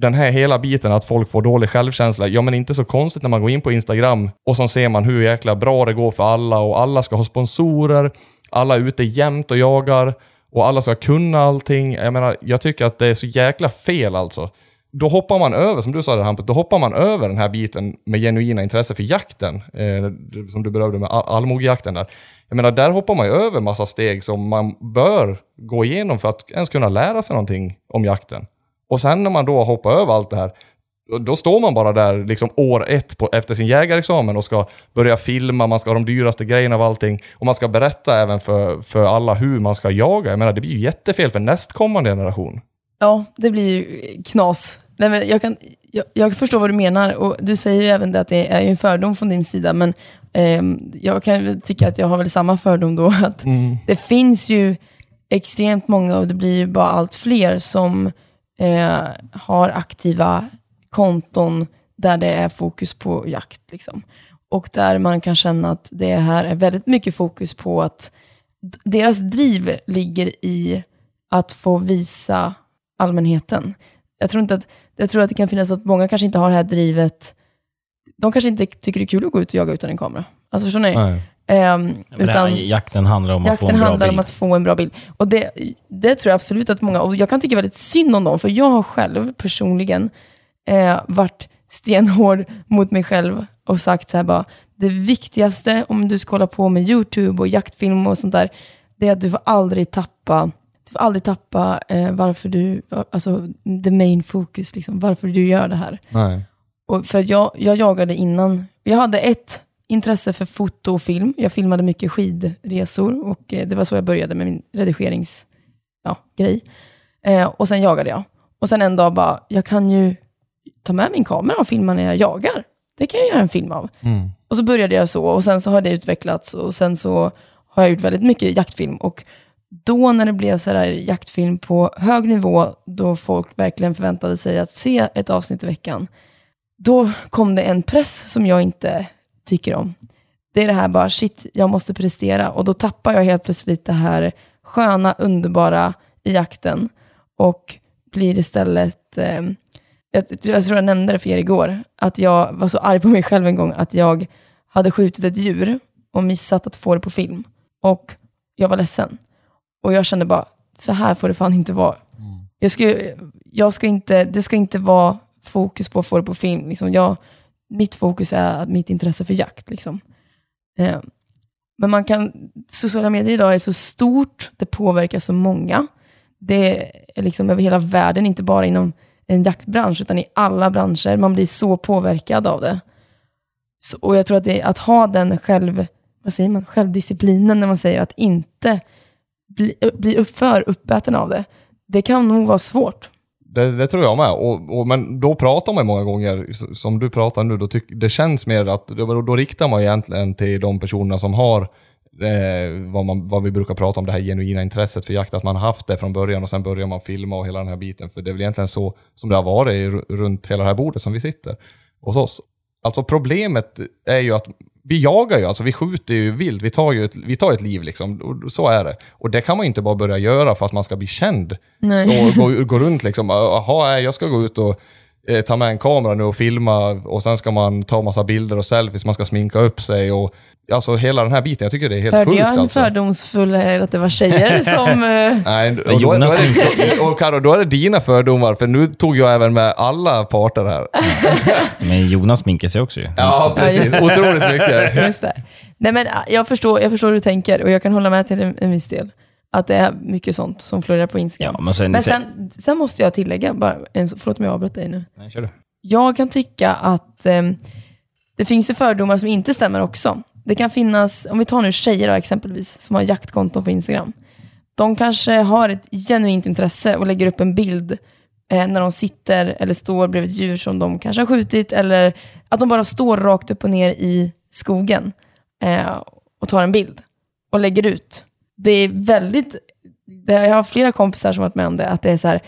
den här hela biten att folk får dålig självkänsla, ja men inte så konstigt när man går in på Instagram och så ser man hur jäkla bra det går för alla och alla ska ha sponsorer, alla är ute jämt och jagar och alla ska kunna allting. Jag menar, jag tycker att det är så jäkla fel alltså. Då hoppar man över, som du sa där Hampus, då hoppar man över den här biten med genuina intresse för jakten, eh, som du berörde med all allmogejakten där. Jag menar, där hoppar man ju över massa steg som man bör gå igenom för att ens kunna lära sig någonting om jakten. Och sen när man då hoppar över allt det här, då, då står man bara där liksom år ett på, efter sin jägarexamen och ska börja filma, man ska ha de dyraste grejerna av allting. Och man ska berätta även för, för alla hur man ska jaga. Jag menar, det blir ju jättefel för nästkommande generation. Ja, det blir ju knas. Nej, men jag, kan, jag, jag förstår vad du menar och du säger ju även det att det är en fördom från din sida, men eh, jag kan tycka att jag har väl samma fördom då. att Det finns ju extremt många och det blir ju bara allt fler som eh, har aktiva konton där det är fokus på jakt. Liksom. Och där man kan känna att det här är väldigt mycket fokus på att deras driv ligger i att få visa allmänheten. Jag tror, inte att, jag tror att det kan finnas att många kanske inte har det här drivet. De kanske inte tycker det är kul att gå ut och jaga utan en kamera. Alltså förstår ni? Nej. Men det här, utan, jakten handlar om att få Jakten en bra handlar bild. om att få en bra bild. Och det, det tror jag absolut att många, och jag kan tycka väldigt synd om dem, för jag har själv personligen eh, varit stenhård mot mig själv och sagt så här bara, det viktigaste om du ska hålla på med YouTube och jaktfilm och sånt där, det är att du får aldrig tappa får aldrig tappa eh, varför du, alltså the main focus, liksom, varför du gör det här. Nej. Och för jag, jag jagade innan. Jag hade ett intresse för foto och film. Jag filmade mycket skidresor och eh, det var så jag började med min redigerings ja, grej. Eh, och sen jagade jag. Och sen en dag bara, jag kan ju ta med min kamera och filma när jag jagar. Det kan jag göra en film av. Mm. Och så började jag så och sen så har det utvecklats och sen så har jag gjort väldigt mycket jaktfilm. Och då när det blev så där jaktfilm på hög nivå, då folk verkligen förväntade sig att se ett avsnitt i veckan, då kom det en press som jag inte tycker om. Det är det här bara, shit, jag måste prestera. Och då tappar jag helt plötsligt det här sköna, underbara i jakten och blir istället eh, jag, jag tror jag nämnde det för er igår, att jag var så arg på mig själv en gång att jag hade skjutit ett djur och missat att få det på film. Och jag var ledsen. Och jag kände bara, så här får det fan inte vara. Jag ska, jag ska inte, det ska inte vara fokus på att få det på film. Liksom jag, mitt fokus är mitt intresse för jakt. Liksom. Eh, men man kan, sociala medier idag är så stort, det påverkar så många. Det är liksom över hela världen, inte bara inom en jaktbransch, utan i alla branscher. Man blir så påverkad av det. Så, och jag tror att, det, att ha den själv, vad säger man, självdisciplinen när man säger att inte bli, bli för uppäten av det, det kan nog vara svårt. Det, det tror jag med. Och, och, men då pratar man många gånger, som du pratar nu, då tyck, det känns mer att då, då riktar man egentligen till de personerna som har eh, vad, man, vad vi brukar prata om, det här genuina intresset för jakt, att man har haft det från början och sen börjar man filma och hela den här biten. För det är väl egentligen så som det har varit runt hela det här bordet som vi sitter hos oss. Alltså problemet är ju att vi jagar ju, alltså vi skjuter ju vilt, vi tar ju ett, vi tar ett liv liksom. Så är det. Och det kan man ju inte bara börja göra för att man ska bli känd Nej. och gå, gå runt liksom. Jaha, nej, jag ska gå ut och eh, ta med en kamera nu och filma och sen ska man ta massa bilder och selfies, man ska sminka upp sig och alltså hela den här biten. Jag tycker det är helt Hörde sjukt jag en alltså. fördomsfull här att det var tjejer som... eh, Nej, och, då, Jonas då är det, och Karo, då är det dina fördomar, för nu tog jag även med alla parter här. Men Jonas sminkar sig också ju. Ja, precis. Otroligt mycket. Just det. Nej, men jag, förstår, jag förstår hur du tänker och jag kan hålla med till en, en viss del. Att det är mycket sånt som florerar på Instagram. Ja, men sen... men sen, sen måste jag tillägga, bara, förlåt om jag avbröt dig nu. Nej, kör du. Jag kan tycka att ehm, det finns ju fördomar som inte stämmer också. Det kan finnas, om vi tar nu tjejer då, exempelvis, som har jaktkonton på Instagram. De kanske har ett genuint intresse och lägger upp en bild eh, när de sitter eller står bredvid ett djur som de kanske har skjutit, eller att de bara står rakt upp och ner i skogen eh, och tar en bild och lägger ut. Det är väldigt, det, jag har flera kompisar som varit med om det, att det är så här,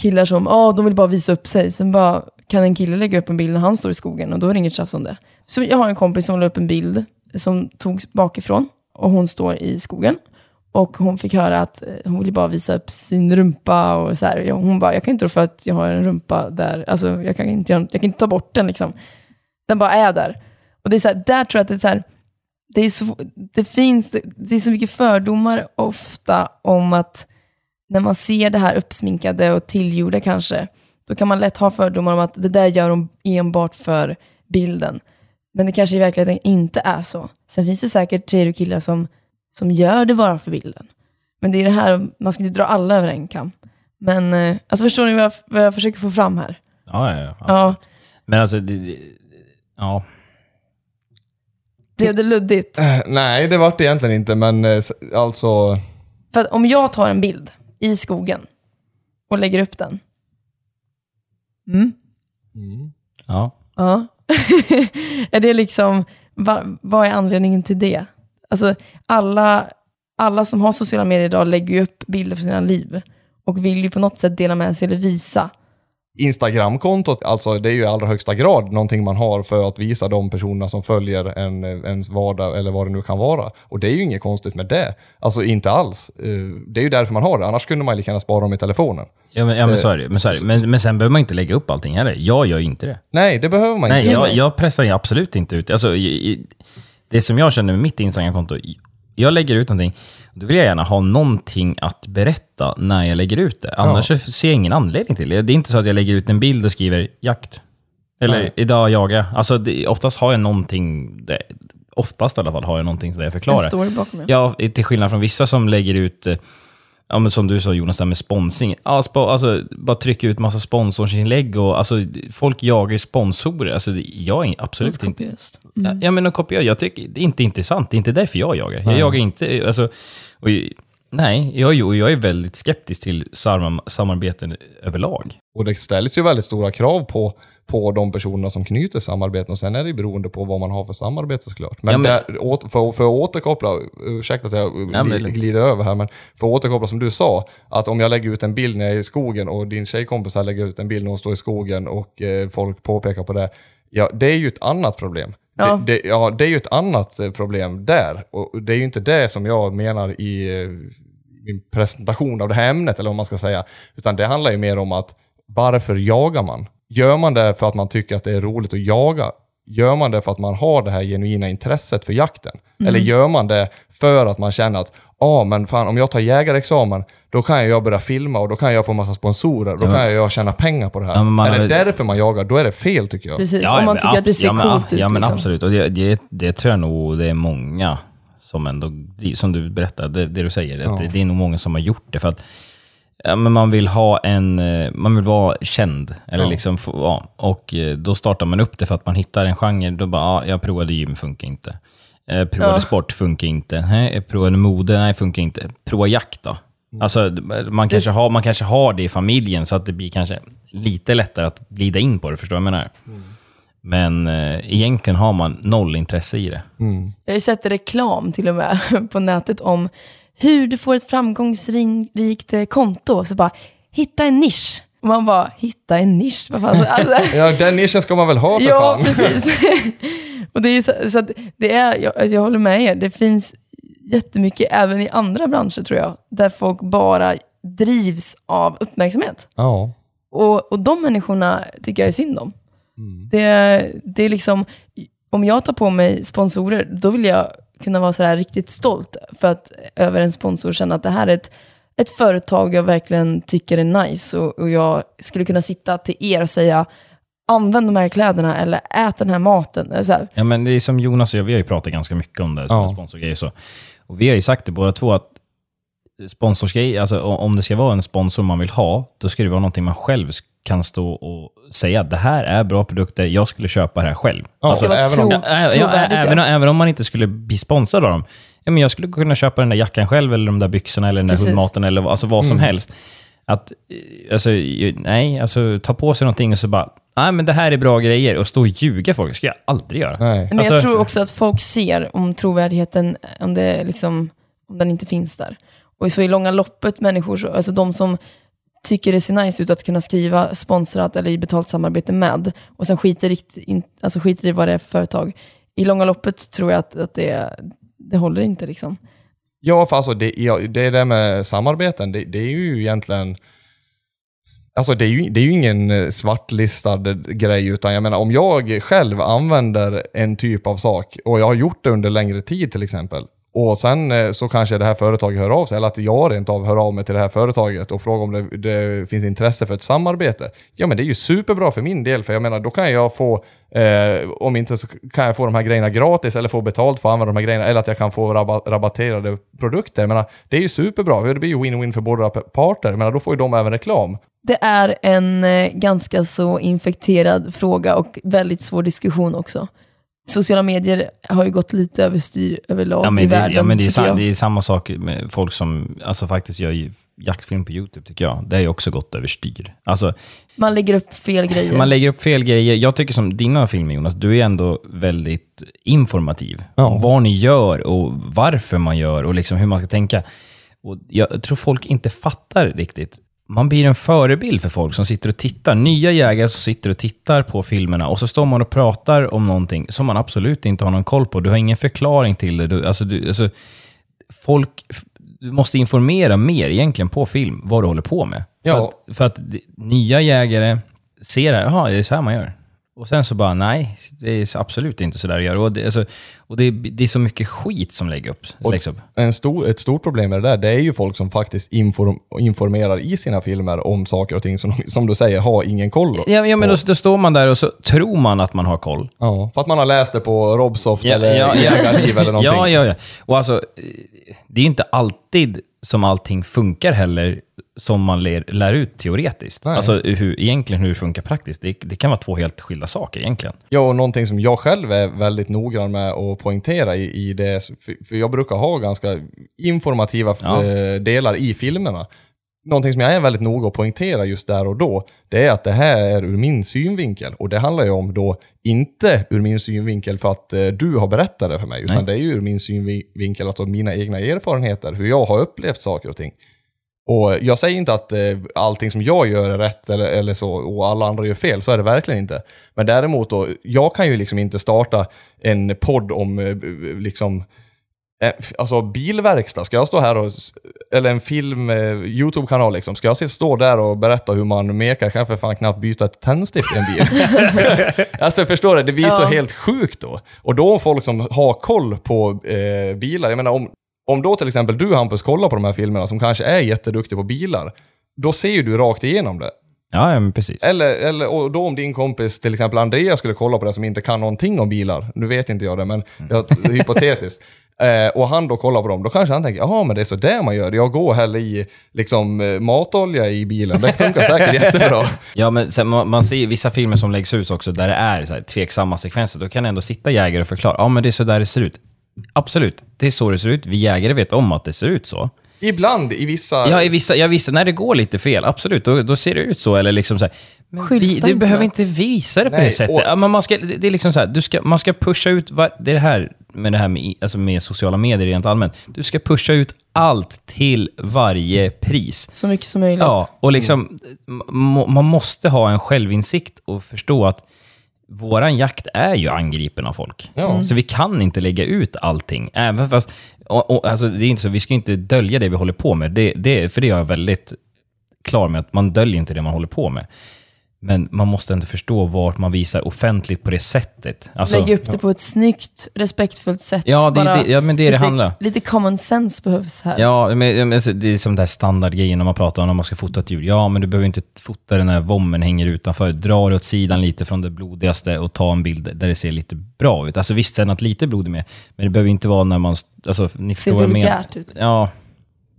killar som oh, de vill bara visa upp sig. Sen bara kan en kille lägga upp en bild när han står i skogen och då är det inget tjafs om det. Så jag har en kompis som la upp en bild som togs bakifrån och hon står i skogen. Och hon fick höra att eh, hon ville bara visa upp sin rumpa och så här. Hon bara, jag kan inte tro för att jag har en rumpa där, alltså jag kan inte, jag kan inte ta bort den liksom. Den bara är där. Och det är så här, där tror jag att det är så här, det, är så, det finns, det, det är så mycket fördomar ofta om att när man ser det här uppsminkade och tillgjorda kanske, då kan man lätt ha fördomar om att det där gör de enbart för bilden. Men det kanske i verkligheten inte är så. Sen finns det säkert tjejer och killar som, som gör det bara för bilden. Men det är det här, man ska inte dra alla över en kam. Men eh, alltså förstår ni vad jag, vad jag försöker få fram här? Ja, ja, ja. Ja, Men alltså, det, det, ja. Blev det luddigt? Eh, Nej, det vart det egentligen inte, men eh, alltså... För att om jag tar en bild i skogen och lägger upp den. Mm. ja. Ja. är det liksom, va, vad är anledningen till det? Alltså alla, alla som har sociala medier idag lägger ju upp bilder från sina liv och vill ju på något sätt dela med sig eller visa. Instagramkontot, alltså det är ju i allra högsta grad någonting man har för att visa de personerna som följer en, eh, ens vardag eller vad det nu kan vara. Och det är ju inget konstigt med det. Alltså inte alls. Eh, Det är ju därför man har det, annars kunde man lika gärna spara dem i telefonen. Ja, men, ja, men så är det. Men, så är det. Men, men sen behöver man inte lägga upp allting heller. Jag gör ju inte det. Nej, det behöver man Nej, inte. jag, jag pressar ju absolut inte ut. Alltså, det som jag känner med mitt Instagramkonto, jag lägger ut någonting, då vill jag gärna ha någonting att berätta när jag lägger ut det. Annars så ser jag ingen anledning till det. Det är inte så att jag lägger ut en bild och skriver jakt. Eller Nej. idag jagar jag. Alltså, det, oftast har jag någonting, det, oftast i alla fall har jag någonting där jag En förklarar. story bakom det. Ja, till skillnad från vissa som lägger ut, eh, ja, men som du sa Jonas, där med sponsring. Ja, alltså, bara trycka ut massa sponsorsinlägg och alltså, folk jagar ju sponsorer. Alltså, jag är absolut inte... Kopiöst. Ja, men att kopiera, jag tycker det är inte intressant. Det är inte därför jag jagar. Jag Nej. jagar inte, alltså, och, nej, jag, jag är väldigt skeptisk till sam, samarbeten överlag. Och det ställs ju väldigt stora krav på, på de personerna som knyter samarbeten och sen är det beroende på vad man har för samarbete såklart. Men, Ja, men- Där, för, för att återkoppla, ursäkta att jag lugnt. glider över här, men för att återkoppla som du sa, att om jag lägger ut en bild när jag är i skogen och din tjejkompis här lägger ut en bild när hon står i skogen och eh, folk påpekar på det, ja det är ju ett annat problem. Ja. Det, det, ja, det är ju ett annat eh, problem där. Och det är ju inte det som jag menar i eh, min presentation av det här ämnet, eller vad man ska säga. Utan det handlar ju mer om att varför jagar man? Gör man det för att man tycker att det är roligt att jaga? Gör man det för att man har det här genuina intresset för jakten? Eller gör man det för att man känner att ah, men fan, om jag tar jägarexamen, då kan jag börja filma och då kan jag få massa sponsorer. Då Ja. kan jag tjäna pengar på det här. Ja, man är det därför man jagar, då är det fel tycker jag. Precis, Ja, om man tycker att det ser ja, men, coolt ut. Ja, men liksom. absolut. Och det, det, det tror jag nog det är många som ändå, som du berättade, det, det du säger, att Ja. det, det är nog många som har gjort det. För att ja, men man vill ha en, eh, man vill vara känd. Eller Ja. liksom, ja, och eh, då startar man upp det för att man hittar en genre. Då bara, ja, jag provade gym, funkar inte. Eh, provade Ja. sport, funkar inte. Nej, jag provade mode, nej, funkar inte. Prova jakt då. Mm. Alltså, man kanske, har, man kanske har det i familjen, så att det blir kanske lite lättare att glida in på det, förstår du vad jag menar? Mm. Men eh, egentligen har man noll intresse i det. Mm. Jag har ju sett reklam till och med på nätet om hur du får ett framgångsrikt eh, konto. Så bara, hitta en nisch. Man bara, hitta en nisch? Vad fan? Alltså, Ja, den nischen ska man väl ha för ja, fan. precis. och det är så, så det är, jag, alltså, jag håller med er, det finns jättemycket även i andra branscher tror jag, där folk bara drivs av uppmärksamhet. Ja. Och, och de människorna tycker jag är synd om. Mm. Det, det är liksom, om jag tar på mig sponsorer, då vill jag kunna vara så här riktigt stolt för att, över en sponsor och känna att det här är ett, ett företag jag verkligen tycker är nice och, och jag skulle kunna sitta till er och säga använd de här kläderna eller ät den här maten. Eller Så här. Ja, men det är som Jonas och jag, vi har ju pratat ganska mycket om det, Ja. sponsorgrejer så. Och vi har ju sagt det båda två, att sponsorsgrejer, alltså om det ska vara en sponsor man vill ha, då ska det vara någonting man själv kan stå och säga att det här är bra produkter, jag skulle köpa det här själv. Ja, vara även om, tro- även, även om man inte skulle bli sponsrad av dem. Ja, men jag skulle kunna köpa den där jackan själv, eller de där byxorna, eller den där Precis. hundmaten, eller vad- alltså vad som Mm. helst. Att, eh, alltså, nej, alltså ta på sig någonting och så bara, nej men det här är bra grejer, och stå och ljuga folk, det ska jag aldrig göra. nej. Men Alltså- jag tror också att folk ser om trovärdigheten, om, det liksom, om den inte finns där. Och så i långa loppet, människor, så- alltså de som tycker det ser nice ut att kunna skriva sponsrat eller i betalt samarbete med, och sen skiter, rikt, in, alltså skiter i vad det är för företag. I långa loppet tror jag att, att det, det håller inte. liksom. Ja, för alltså det, ja, det där med samarbeten, det, det är ju egentligen... Alltså det är, ju, det är ju ingen eh, svartlistad grej, utan jag menar om jag själv använder en typ av sak och jag har gjort det under längre tid till exempel, och sen eh, så kanske det här företaget hör av sig, eller att jag rent av hör av mig till det här företaget och frågar om det, det finns intresse för ett samarbete. Ja men det är ju superbra för min del, för jag menar då kan jag få, eh, om inte så kan jag få de här grejerna gratis eller få betalt för att använda de här grejerna, eller att jag kan få rabatt, rabatterade produkter. Jag menar, det är ju superbra, det blir ju win-win för båda parter. Jag menar, då får ju de även reklam. Det är en eh, ganska så infekterad fråga och väldigt svår diskussion också. Sociala medier har ju gått lite överstyr överlag Ja, men i det, världen, ja, men det, är sam, jag. det är samma sak med folk som alltså, faktiskt gör jaktfilm på YouTube, tycker jag. Det har ju också gått överstyr. Alltså, Man lägger upp fel grejer. man lägger upp fel grejer. Jag tycker som dina filmer, Jonas, du är ändå väldigt informativ. Ja. Vad ni gör och varför man gör och liksom hur man ska tänka. Och jag tror folk inte fattar riktigt. Man blir en förebild för folk som sitter och tittar. Nya jägare som sitter och tittar på filmerna och så står man och pratar om någonting som man absolut inte har någon koll på. Du har ingen förklaring till det. Du, alltså, du, alltså, folk du måste informera mer egentligen på film vad du håller på med. Ja. För, att, för att nya jägare ser det här, jaha, det är så här man gör. Och sen så bara, nej, det är absolut inte så där att göra. Och det, alltså, och det, det är så mycket skit som läggs upp. Och- läggs upp. En stor, ett stort problem med det där, det är ju folk som faktiskt inform, informerar i sina filmer om saker och ting som, som du säger, har ingen koll Ja, ja men då, då står man där och så tror man att man har koll. Ja, för att man har läst det på Robsoft Ja, eller ja, ja. Jägarliv eller någonting. Ja, ja, ja. Och alltså, det är inte alltid som allting funkar heller som man lär, lär ut teoretiskt. Nej. Alltså hur, egentligen hur det funkar praktiskt. Det, det kan vara två helt skilda saker egentligen. Ja, och någonting som jag själv är väldigt noggrann med att poängtera i, i det, för- jag brukar ha ganska informativa Ja. eh, delar i filmerna. Någonting som jag är väldigt noga att poängtera just där och då, det är att det här är ur min synvinkel. Och det handlar ju om då inte ur min synvinkel för att eh, du har berättat det för mig, utan Nej. det är ju ur min synvinkel, alltså mina egna erfarenheter, hur jag har upplevt saker och ting. Och jag säger inte att eh, allting som jag gör är rätt eller, eller så och alla andra gör fel, så är det verkligen inte. Men däremot då, jag kan ju liksom inte starta en podd om eh, liksom Alltså bilverkstad, ska jag stå här och, eller en film, eh, YouTube-kanal liksom, ska jag stå där och berätta hur man mekar, kan jag för fan knappt byta ett tändstift i en bil. alltså förstår du, det blir så Ja. helt sjukt då. Och då folk som har koll på eh, bilar, jag menar om, om då till exempel du Hampus kollar på de här filmerna som kanske är jätteduktig på bilar, då ser ju du rakt igenom det. Ja, ja men precis. Eller, eller och då om din kompis, till exempel Andreas, skulle kolla på det som inte kan någonting om bilar, nu vet inte jag det, men jag, hypotetiskt, eh, och han då kollar på dem, då kanske han tänker, ja men det är så där man gör, jag går häller i liksom, eh, matolja i bilen, det funkar säkert jättebra. Ja, men sen, man, man ser vissa filmer som läggs ut också där det är så här, tveksamma sekvenser. Då kan ändå sitta jägare och förklara. Ja, men det är så där det ser ut. Absolut, det är så det ser ut. Vi jägare vet om att det ser ut så. Ibland i vissa... Ja, i vissa, ja, vissa, när det går lite fel, absolut, då, då ser det ut så. Eller liksom så här, men vi, du inte behöver då. inte visa det på Nej, det sättet. och- Ja, men man ska, det det är liksom så här, du ska, man ska pusha ut, var, det är det här med det här med, alltså med sociala medier rent allmänt. Du ska pusha ut allt till varje pris. Så mycket som möjligt. Ja, och liksom, man måste ha en självinsikt och förstå att våran jakt är ju angripen av folk. Ja. Så vi kan inte lägga ut allting. Även fast, och, och, alltså det är inte så, vi ska inte dölja det vi håller på med. Det, det, för det är jag väldigt klar med, att man döljer inte det man håller på med. Men man måste ändå förstå vart man visar offentligt på det sättet. Alltså, Lägg upp det på ett snyggt, respektfullt sätt. Ja, det, det, ja, men det är det lite, handlar. Lite common sense behövs här. Ja, men, men alltså, det är som den där standardgrejen när man pratar om när man ska fota ett djur. Ja, men du behöver inte fota den när vommen hänger utanför. Dra det åt sidan lite från det blodigaste och ta en bild där det ser lite bra ut. Alltså visst, sen att lite blod är med, men det behöver inte vara när man... Alltså, ni Ser vulgärt ut. Ja,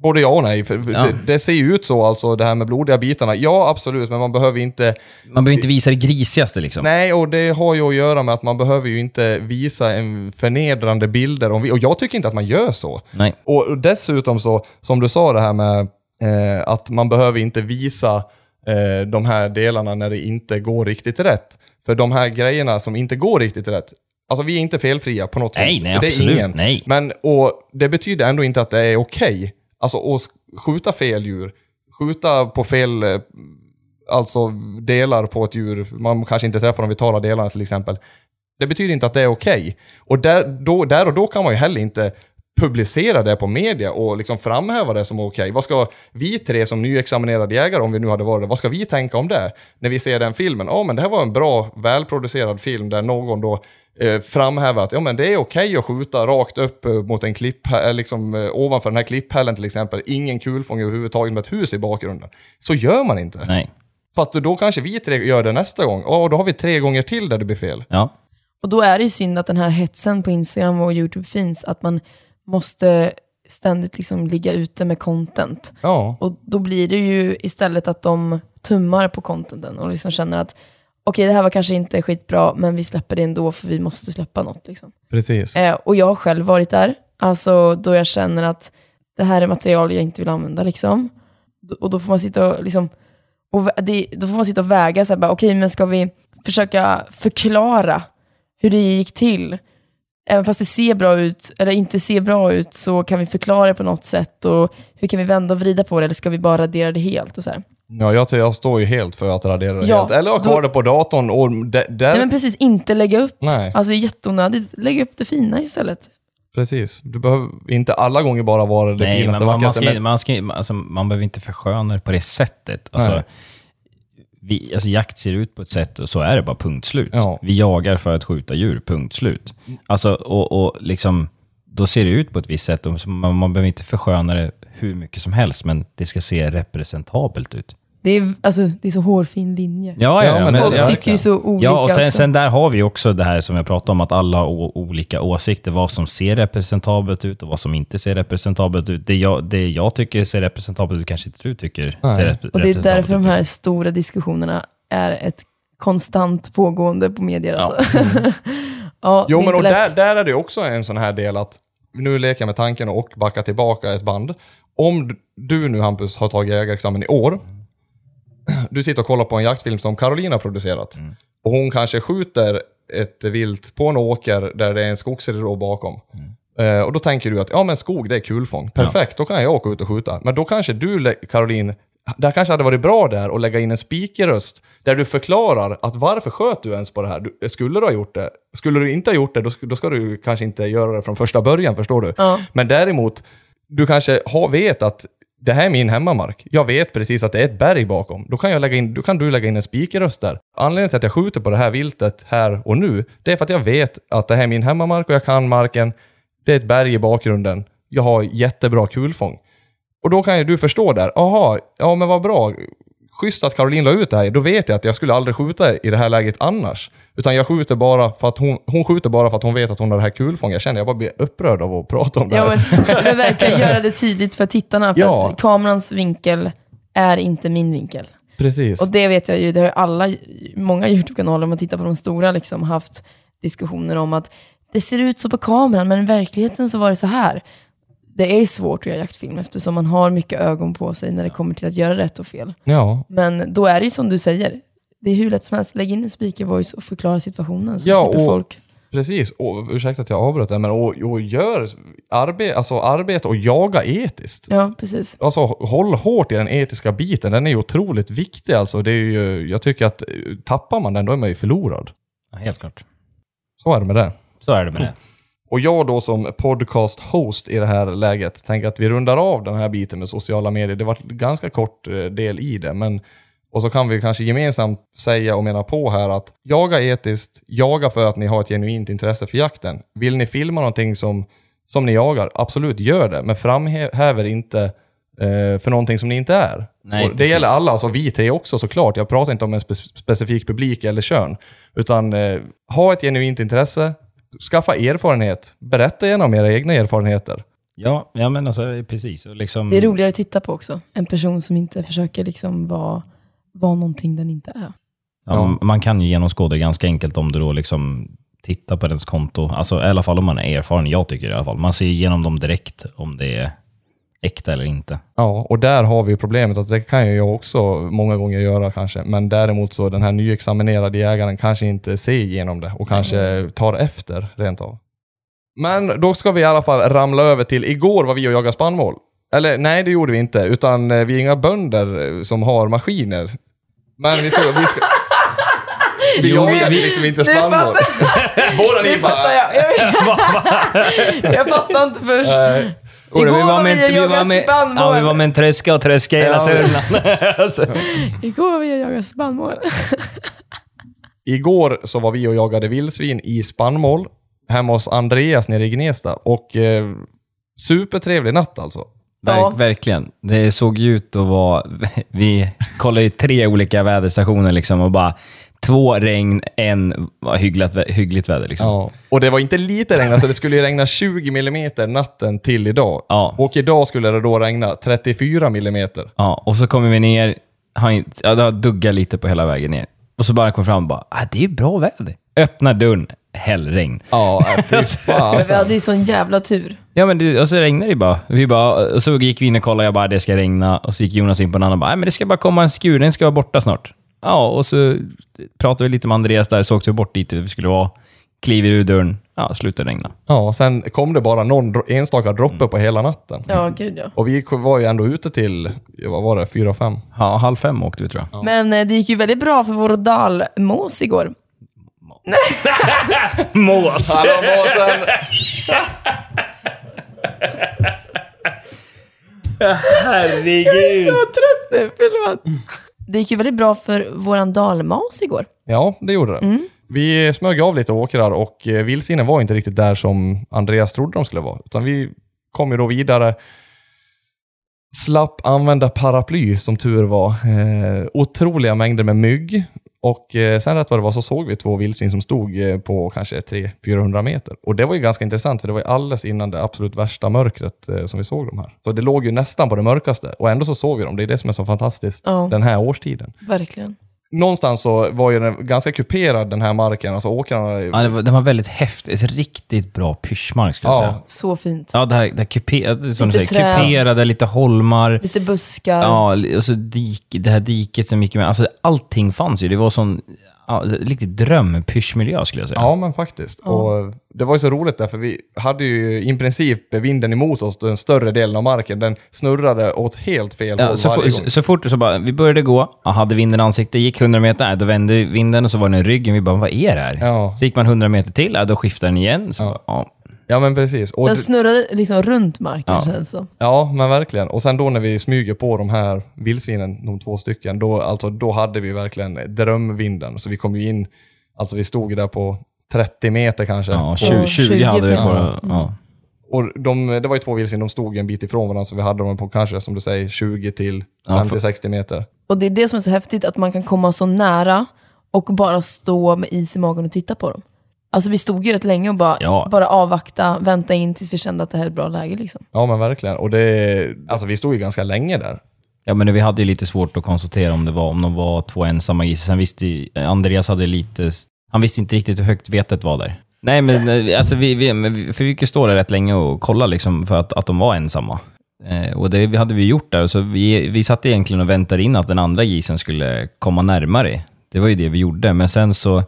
Både ja och nej, för Ja. det, det ser ju ut så alltså, det här med blodiga bitarna. Ja, absolut, men man behöver inte... man behöver inte visa det grisigaste liksom. Nej, och det har ju att göra med att man behöver ju inte visa en förnedrande bilder. Om vi, och jag tycker inte att man gör så. Nej. Och dessutom så, som du sa det här med eh, att man behöver inte visa eh, de här delarna när det inte går riktigt rätt. För de här grejerna som inte går riktigt rätt, alltså vi är inte felfria på något Nej, vis. nej, för det är absolut, ingen. nej. Men, och det betyder ändå inte att det är okej. Alltså att skjuta fel djur, skjuta på fel, eh, alltså delar på ett djur, man kanske inte träffar de vitala delarna till exempel. Det betyder inte att det är okej. Och där, då, där och då kan man ju heller inte publicera det på media och liksom framhäva det som okej. Vad ska vi tre som nyexaminerade jägare, om vi nu hade varit det, vad ska vi tänka om det? När vi ser den filmen, ja men det här var en bra, välproducerad film där någon då eh, framhäver att ja, men det är okej att skjuta rakt upp eh, mot en klipp, eh, liksom eh, ovanför den här klipphällen till exempel, ingen kulfång överhuvudtaget med ett hus i bakgrunden. Så gör man inte. Nej. För att då kanske vi tre gör det nästa gång, och då har vi tre gånger till där det blir fel. Ja. Och då är det ju synd att den här hetsen på Instagram och YouTube finns, att man måste ständigt liksom ligga ute med content. Ja, Och då blir det ju istället att de tummar på contenten och liksom känner att okej, det här var kanske inte skitbra, men vi släpper det ändå för vi måste släppa något. Liksom. precis. Eh, och jag har själv varit där, alltså då jag känner att det här är material jag inte vill använda. Liksom. Och då får man sitta och, liksom, och det, då får man sitta och väga, så här, bara, okej, men ska vi försöka förklara hur det gick till? Även fast det ser bra ut, eller inte ser bra ut, så kan vi förklara det på något sätt. Och hur kan vi vända och vrida på det, eller ska vi bara radera det helt? Och så här. Ja, jag, jag står ju helt för att radera det Ja, helt. Eller ha kvar då- det på datorn och de, där... Nej men precis, inte lägga upp. Nej. Alltså jätteonödigt, lägg upp det fina istället. Precis. Du behöver inte alla gånger bara vara det Nej, finaste, men man, man, vackraste. ska, men- man, ska, alltså, man behöver inte försköna det på det sättet. Alltså, Nej. Vi, alltså, jakt ser ut på ett sätt och så är det bara punkt slut. Ja. Vi jagar för att skjuta djur, punkt slut. Alltså, och, och liksom, då ser det ut på ett visst sätt. Man, man behöver inte försköna det hur mycket som helst, men det ska se representabelt ut. Det är, alltså, det är så hårfin linje. Ja, Ja, men Folk ja, tycker ju så olika Ja, och sen, också. sen där har vi också det här som jag pratade om, att alla har o- olika åsikter. Vad som ser representabelt ut och vad som inte ser representabelt ut. Det jag, det jag tycker ser representabelt ut kanske inte du tycker Nej. ser rep- och det är representabelt därför de ut. här stora diskussionerna är ett konstant pågående på medier. Alltså. Ja, Jo, men och där, där är det också en sån här del att, nu leker jag med tanken och backa tillbaka ett band. Om du nu Hampus har tagit jägarexamen i år, du sitter och kollar på en jaktfilm som Carolina har producerat, och hon kanske skjuter ett vilt på en åker där det är en skogsridå bakom. Eh, och då tänker du att ja men skog det är kulfång. Perfekt, då kan jag åka ut och skjuta. Men då kanske du, Caroline, det här kanske hade varit bra där att lägga in en spikerröst där du förklarar att varför sköt du ens på det här? Du, skulle du ha gjort det? Skulle du inte ha gjort det, då, då ska du kanske inte göra det från första början, förstår du? Ja. Men däremot, du kanske har, vet att det här är min hemmamark. Jag vet precis att det är ett berg bakom. Då kan, jag lägga in, då kan du lägga in en spikerröst där. Anledningen till att jag skjuter på det här viltet här och nu, det är för att jag vet att det här är min hemmamark och jag kan marken. Det är ett berg i bakgrunden. Jag har jättebra kulfång. Och då kan ju du förstå där, aha, ja men vad bra. Schysst att Caroline la ut det här. Då vet jag att jag skulle aldrig skjuta i det här läget annars. Utan jag skjuter bara för att hon, hon skjuter bara för att hon vet att hon har det här kulfånget. Jag känner jag bara blir upprörd av att prata om det Ja, här. men, jag vill verkligen göra det tydligt för tittarna, för Ja. att kamerans vinkel är inte min vinkel. Precis. Och det vet jag ju, det har ju alla, många YouTube-kanaler, om man tittar på de stora, liksom, haft diskussioner om att det ser ut så på kameran, men i verkligheten så var det så här. Det är svårt att göra jaktfilm eftersom man har mycket ögon på sig när det kommer till att göra rätt och fel. Ja, Men då är det ju som du säger, det är hur lätt som helst, lägg in en speaker voice och förklara situationen så Ja, slipper och- folk. precis. Och, ursäkta att jag avbröt det, men och, och gör arbete, alltså arbete och jaga etiskt. Ja, precis. Alltså håll hårt i den etiska biten, den är ju otroligt viktig alltså. Det är ju, jag tycker att tappar man den, då är man ju förlorad. Ja, helt klart. Så är det med det. Så är det med det. Och jag då som podcast-host i det här läget tänker att vi rundar av den här biten med sociala medier. Det var en ganska kort eh, del i det, men och så kan vi kanske gemensamt säga och mena på här att jaga etiskt, jaga för att ni har ett genuint intresse för jakten. Vill ni filma någonting som, som ni jagar, absolut gör det, men framhäver inte eh, för någonting som ni inte är. Nej, det precis. gäller alla, alltså vi tre också såklart. Jag pratar inte om en spe- specifik publik eller kön, utan eh, ha ett genuint intresse, skaffa erfarenhet, berätta gärna om era egna erfarenheter. Ja, ja men alltså precis. Liksom, Det är roligare att titta på också. En person som inte försöker liksom vara, vara någonting den inte är. Ja, Man kan ju genomskåda det ganska enkelt om du då liksom tittar på ens konto. Alltså i alla fall om man är erfaren, jag tycker i alla fall. Man ser igenom dem direkt om det är äkta eller inte. Ja, och där har vi problemet att det kan ju jag också många gånger göra kanske. Men däremot så den här nyexaminerade jägaren kanske inte ser igenom det och kanske tar efter rent av. Men då ska vi i alla fall ramla över till igår var vi och jagade spannmål. Eller nej, det gjorde vi inte, utan eh, vi är inga bönder eh, som har maskiner. Men vi ska... Vi ska Vi Jo, jagade vi- liksom inte Nu spannmål. Båda ni fattar bara... jag. Jag, jag fattar inte först. Nej. Igår vi var vi och vi var jagade med, spannmål. ja, vi var med en tröska och tröska hela Ja. Sörmland. alltså. Igår var vi och jagade spannmål. Igår så var vi och jagade vildsvin i spannmål hemma hos Andreas nere i Gnesta. Och eh, supertrevlig natt alltså. Verk, Ja. Verkligen. Det såg ju ut att vara... Vi kollade ju tre olika väderstationer liksom och bara två regn, en var hyggligt, hyggligt väder. Liksom. Ja. Och det var inte lite regn, alltså det skulle ju regna 20 millimeter natten till idag. Ja. Och idag skulle det då regna 34 millimeter. Ja, och så kommer vi ner, har inte, ja, det har duggat lite på hela vägen ner. Och så bara kom fram och bara, ah, det är ju bra väder. Öppnar dörren, hällregn. Ja, fy Men vi fasen. hade ju sån jävla tur. Ja, men det, och så regnade det bara. Vi bara. Och så gick vi in och kollade, jag bara, det ska regna. Och så gick Jonas in på en annan och bara, nej men det ska bara komma en skur, den ska vara borta snart. Ja, och så pratade vi lite med Andreas där, såg vi bort dit vi skulle vara. Kliver ur dörren, ja, slutade regna. Ja, sen kom det bara någon dro- enstaka droppe på hela natten. Ja, gud ja. Och vi var ju ändå ute till, vad var det, fyra, fem? Ja, halv fem åkte vi tror jag. Men eh, det gick ju väldigt bra för vår dalmås igår. Mås! Hallå måsen! Herregud! Så trött nu, förlåt. Det gick ju väldigt bra för våran dalmas igår. Ja, det gjorde det. Vi smög av lite åkrar och eh, vildsvinen var inte riktigt där som Andreas trodde de skulle vara. Utan vi kom ju då vidare. Slapp använda paraply som tur var. Eh, otroliga mängder med mygg. Och eh, sen rätt vad det var så såg vi två vildsvin som stod eh, på kanske 300-400 meter. Och det var ju ganska intressant för det var ju alldeles innan det absolut värsta mörkret eh, som vi såg de här. Så det låg ju nästan på det mörkaste och ändå så såg vi dem. Det är det som är så fantastiskt Ja. den här årstiden Verkligen. Någonstans så var ju den ganska kuperad den här marken, alltså åkrarna. Ja, det var, den var väldigt häftig. Riktigt bra pyschmark skulle jag Ja. säga. Så fint. Ja, det här, det här kupe, som du Lite säger, träd. kuperade, lite holmar. Lite buskar. Ja, och så dik, det här diket som gick med. Alltså allting fanns ju. Det var sån ja, riktigt drömpyschmiljö skulle jag säga. Ja, men faktiskt. Och det var ju så roligt därför vi hade ju i princip vinden emot oss den större delen av marken. Den snurrade åt helt fel Ja, håll så, varje gång. så fort så bara, vi började gå, ja, hade vinden i ansiktet, gick 100 meter, nej, då vände vinden och så var den i ryggen. Vi bara, vad är det här? Ja. Så gick man 100 meter till, ja, då skiftade den igen. Så, Ja. Ja. Men precis. Och Den det, snurrade liksom runt marken Ja. känns som. ja, men verkligen. Och sen då när vi smyger på de här vildsvinen, de två stycken, då, alltså, då hade vi verkligen drömvinden. Så vi kom ju in, alltså vi stod ju där på 30 meter kanske. Ja, Och- 20, 20 20 hade vi på ja. det. Ja. Och de, det var ju två vildsvin, de stod en bit ifrån varandra, så vi hade dem på kanske, som du säger, 20 till Ja, 50-60 meter. Och det är det som är så häftigt, att man kan komma så nära och bara stå med is i magen och titta på dem. Alltså vi stod ju rätt länge och bara, Ja. bara avvakta, vänta in tills vi kände att det här är ett bra läge. Liksom. Ja, men verkligen. Och det, alltså vi stod ju ganska länge där. Ja, men vi hade ju lite svårt att konstatera om det var om de var två ensamma gissel. Sen visste ju, Andreas hade lite, han visste inte riktigt hur högt vetet var där. Nej, men eh, alltså vi, vi, men vi- för vi fick ju stå där rätt länge och kolla liksom för att, att de var ensamma. Eh, och det hade vi gjort där, så vi, vi satt egentligen och väntade in att den andra gisen skulle komma närmare. Det var ju det vi gjorde, men sen så,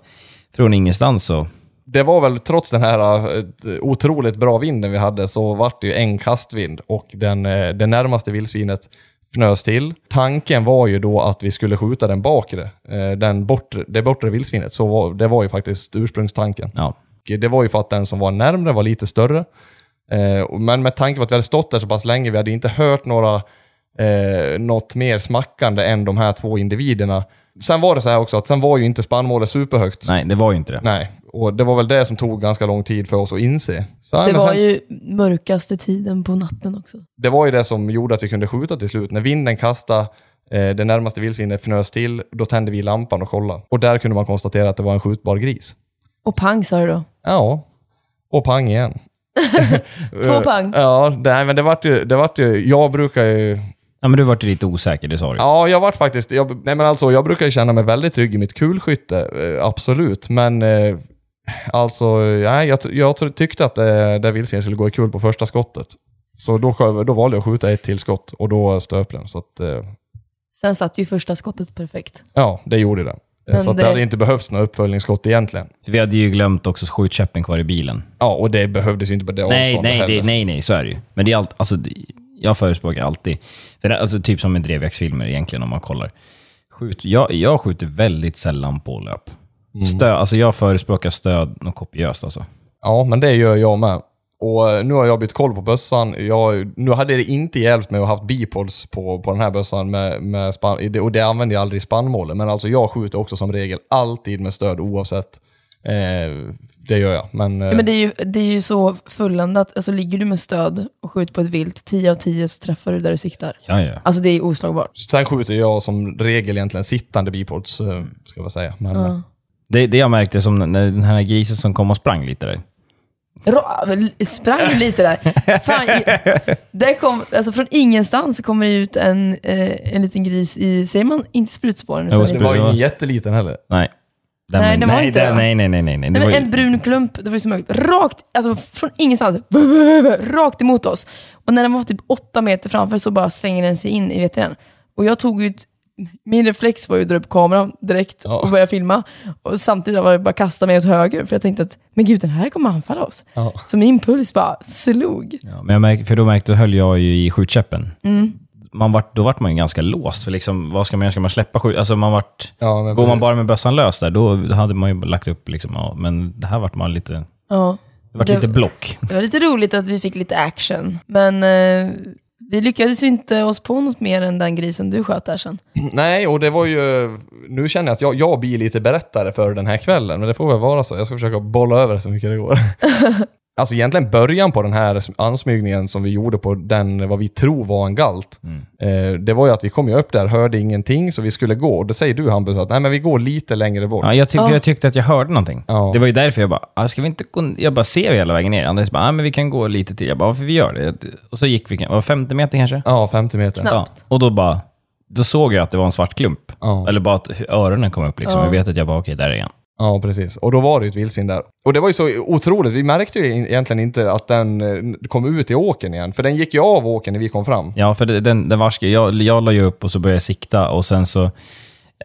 från ingenstans så, Det var väl trots den här eh, otroligt bra vinden vi hade så vart det ju en kastvind och den, eh, det närmaste vildsvinet fnös till. Tanken var ju då att vi skulle skjuta den bakre, eh, den bortre, det bortre vildsvinet. Så var, det var ju faktiskt ursprungstanken. ja. Det var ju för att den som var närmre var lite större. Men med tanke på att vi hade stått där så pass länge, vi hade inte hört några, eh, något mer smackande än de här två individerna. Sen var det så här också att sen var ju inte spannmålet superhögt. Nej, det var ju inte det. Nej, och det var väl det som tog ganska lång tid för oss att inse. Så, Det men var sen, ju mörkaste tiden på natten också. det var ju det som gjorde att vi kunde skjuta till slut. När vinden kastade, eh, det närmaste vildsvinet fnös till, då tände vi lampan och kollade. Och där kunde man konstatera att det var en skjutbar gris. Och pang sa du då. Ja, och pang igen. Två pang. Ja, nej, men det vart ju, det vart ju, jag brukar ju, Ja, men du vart ju lite osäker, det sa du. ja jag vart faktiskt, jag, nej men alltså jag brukar ju känna mig väldigt trygg i mitt kulskytte, eh, absolut, men eh, alltså, nej, jag, jag tyckte att det, det vildsvinet skulle gå i kul på första skottet. Så då, då valde jag att skjuta ett till skott och då stöp den. Så att, eh, Sen satt ju första skottet perfekt. ja, det gjorde det. Men så att det... det- hade inte behövts några uppföljningsskott egentligen. Vi hade ju glömt också skjutkäppen kvar i bilen. Ja, och det behövdes ju inte på det Nej, avståndet nej, heller. det, nej, nej, så är det ju. Men det är allt, alltså, det- jag förespråkar alltid, för det, alltså, typ som med drevjaktsfilmer egentligen om man kollar. Skjut, jag, jag skjuter väldigt sällan på löp. Stö, alltså jag förespråkar stöd något kopiöst alltså. Ja, men det gör jag med. Och eh, nu har jag bytt koll på bössan. Jag, nu hade det inte hjälpt mig att ha haft bipods på, på den här bössan med, med span, och det använder jag aldrig i spannmålet. Men alltså jag skjuter också som regel alltid med stöd oavsett. Eh, det gör jag. Men, eh, Ja, men det är, ju, det är ju så fulländat. Alltså ligger du med stöd och skjuter på ett vilt, 10 av 10 så träffar du där du siktar. Ja, ja. Alltså det är oslagbart. sen skjuter jag som regel egentligen sittande bipods, eh, ska jag säga. Men, Ja. Det, det jag märkte som när den här grisen som kom och sprang lite där. Ra- sprang lite där. Fan, där kom, alltså från ingenstans så kommer det ut en, eh, en liten gris i, säger man inte sprutspåren? Jo, Utan Det var Ja. ingen jätteliten heller. Nej. Den Nej, den var nej, inte den- det. nej, nej, nej, nej, nej. Det Nej, var men ju, en brun klump, det var ju så mörkt, rakt, alltså från ingenstans, rakt emot oss. Och när den var typ åtta meter framför så bara slänger den sig in i VTN. Och jag tog ut, min reflex var ju att dra upp kameran direkt Ja. och börja filma. Och samtidigt var det bara kasta mig åt höger, för jag tänkte att, men gud den här kommer anfalla oss. Ja. Så min puls bara slog. ja, men jag märk, för då märkte, då höll jag ju i skjutkäppen. Mm. Man vart, då vart man ju ganska låst. För liksom, vad ska man göra? Ska man släppa skjut? Alltså man vart, Ja, men går man bara med bössan lös där, då hade man ju lagt upp liksom, ja, men det här vart man lite, Ja. det vart Det- lite block. Det var lite roligt att vi fick lite action, men eh, vi lyckades inte oss på något mer än den grisen du sköt där sen. Nej, och det var ju... Nu känner jag att jag, jag blir lite berättare för den här kvällen, men det får väl vara så. Jag ska försöka bolla över så mycket det går. alltså egentligen början på den här ansmygningen som vi gjorde på den, vad vi tror var en galt. Eh, det var ju att vi kom ju upp där, hörde ingenting, så vi skulle gå. Och då säger du Hampus att nej men vi går lite längre bort. Ja, jag, tyck, Ja. jag tyckte att jag hörde någonting. Ja. Det var ju därför jag bara, ah, ska vi inte gå... Jag bara ser hela vägen ner. Andreas bara, ah, men vi kan gå lite till. Jag bara, varför vi gör det? Och så gick vi, var 50 meter kanske? Ja, 50 meter. Knappt. Ja. Och då bara, då såg jag att det var en svart klump. Ja. Eller bara att öronen kom upp liksom. Ja. Jag vet att jag bara, okej, där är han. Ja, precis. Och då var det ju ett vildsvin där. Och det var ju så otroligt. Vi märkte ju egentligen inte att den eh, kom ut i åken igen. För den gick ju av åken när vi kom fram. Ja, för den, den varske, jag, jag la ju upp och så började jag sikta och sen så, eh,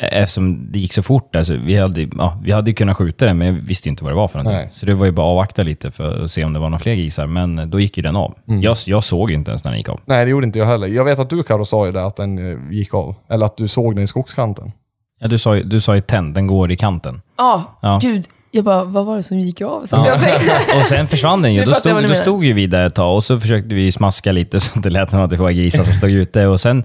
eftersom det gick så fort där, så vi hade, ja, vi hade ju kunnat skjuta den, men jag visste ju inte vad det var för någonting. Nej. Så det var ju bara att avvakta lite för att se om det var några fler grisar, men då gick ju den av. Mm. Jag, jag såg ju inte ens när den gick av. Nej, det gjorde inte jag heller. Jag vet att du Karo sa ju det, att den eh, gick av. Eller att du såg den i skogskanten. Ja, du sa ju, du sa ju tänd, den går i kanten. Ja, Ja. gud. Jag bara, vad var det som gick av? Så Ja. jag Och sen försvann den ju. Då jag stod, då stod ju vi där ett tag och så försökte vi smaska lite så att det lät som att det var grisar som stod ute. Och sen,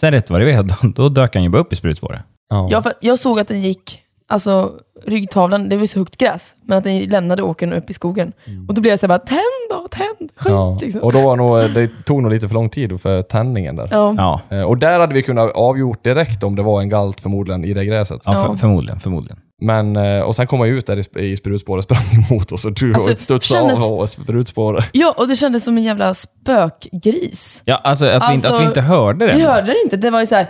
sen rätt vad det var, då, då dök han ju bara upp i sprutspåret. Ja. ja, för jag såg att den gick, alltså ryggtavlan, det var så högt gräs, men att den lämnade åkern upp i skogen. Och då blev jag så här bara, tänd då, tänd, skjut Ja. liksom. Och då var nog, det tog nog lite för lång tid för tändningen där. Ja. Ja, Eh, Och där hade vi kunnat avgjort direkt om det var en galt förmodligen i det gräset. ja. För, förmodligen. förmodligen. Men, eh, och sen kom jag ut där i sp- i sprutspåret, sprang emot oss och du Alltså, och studsade kändes- av och sprutspåret. ja, och det kändes som en jävla spökgris. Ja, alltså att, vi, inte, att vi Alltså, inte hörde den. Vi hörde det inte, det var ju så här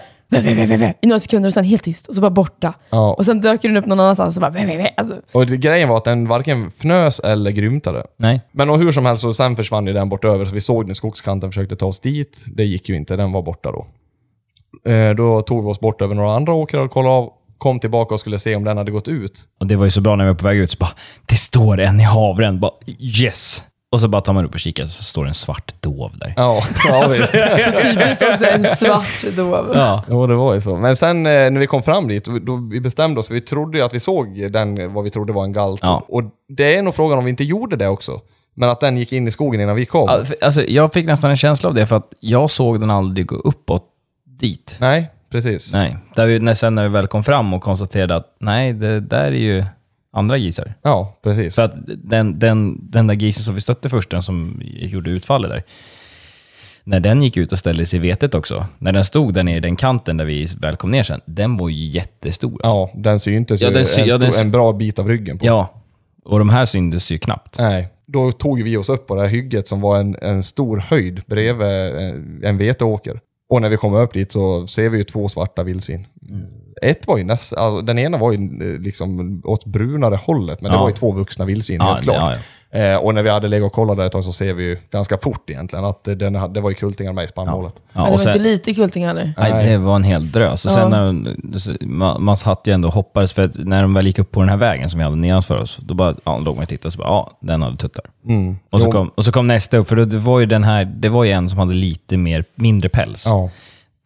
i några sekunder och sen helt tyst och så bara borta. Ja. Och sen dök den upp någon annanstans och bara vä, vä, vä. Alltså, Och det, grejen var att den varken fnös eller grymtade. Nej. Men och hur som helst så sen försvann ju den bort över så vi såg den i skogskanten försökte ta oss dit. Det gick ju inte, den var borta då. Eh, då tog vi oss bort över några andra åkrar och kollade av, kom tillbaka och skulle se om den hade gått ut. Och det var ju så bra när vi var på väg ut, så bara, det står en i havren. Bara, yes! Och så bara tar man upp och kikar, så står det en svart dov där. Ja, ja visst. så typiskt också en svart dov. Ja. Jo, det var ju så. Men sen eh, när vi kom fram dit, då, vi bestämde oss, för vi trodde ju att vi såg den, vad vi trodde var en galt. Ja. Och det är nog frågan om vi inte gjorde det också. Men att den gick in i skogen innan vi kom. Alltså, jag fick nästan en känsla av det, för att jag såg den aldrig gå uppåt dit. Nej, precis. Nej. Där vi, när, sen när vi väl kom fram och konstaterade att nej, det där är ju andra grisar. Ja, precis. Så att den, den, den där grisen som vi stötte först, den som gjorde utfallet där, när den gick ut och ställde sig i vetet också, när den stod där nere i den kanten där vi väl kom ner sen, den var ju jättestor. Alltså. Ja, den syntes Ja, den sy- en, ja, den stor, sy- en bra bit av ryggen på. ja. Och de här syntes ju knappt. Nej, då tog vi oss upp på det här hygget som var en, en stor höjd bredvid en, en veteåker. Och när vi kommer upp dit så ser vi ju två svarta vildsvin. Ett var ju nästan, alltså, den ena var ju eh, liksom åt brunare hållet, men det Ja. var ju två vuxna vildsvin Ja, helt klart. ja, Eh, och när vi hade legat och kollat där ett tag så ser vi ju ganska fort egentligen att den, hade- det var ju kultingar med i spannmålet. Ja, Men det och var sen, inte lite kulting heller. nej, det var en hel drös. Och Ja. sen när så- man, man satt ju ändå och hoppades, för att när de väl gick upp på den här vägen som vi hade nedanför oss, då bara, ja, låg man och tittade och så bara, ja, den hade tuttar. Mm. Och så, Jo, kom, och så kom nästa upp, för det var ju den här, det var ju en som hade lite mer, mindre päls.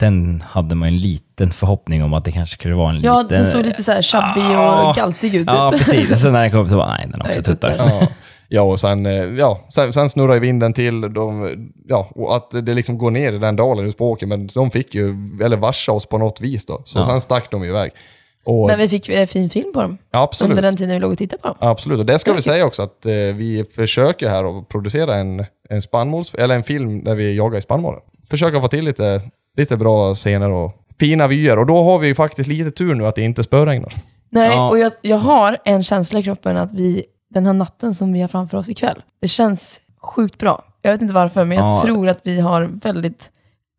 Ja. den hade man en liten förhoppning om att det kanske skulle vara en Ja, liten... den såg lite så här chubby Ja. och galtig ut typ. Ja, precis. Och sen när den kom upp så bara, nej, den har också Nej, tuttar. tuttar. Ja, ja och sen, eh, ja, sen, sen snurrar ju vinden till. De, ja, och att det liksom går ner i den dalen ut på åkern, men de fick ju, eller varsa oss på något vis då. Så Ja. sen stack de iväg. Och, Men vi fick eh, fin film på dem ja, absolut. under den tiden vi låg och tittade på dem. Absolut, och det ska vi säga också att eh, vi försöker här att producera en, en spannmåls, eller en film där vi jagar i spannmålen. Försöka få till lite, lite bra scener och fina vyer. Och då har vi ju faktiskt lite tur nu att det inte spöregnar. Nej, Ja. och jag, jag har en känsla i kroppen att vi, den här natten som vi har framför oss ikväll, det känns sjukt bra. Jag vet inte varför, men jag Ja. tror att vi har väldigt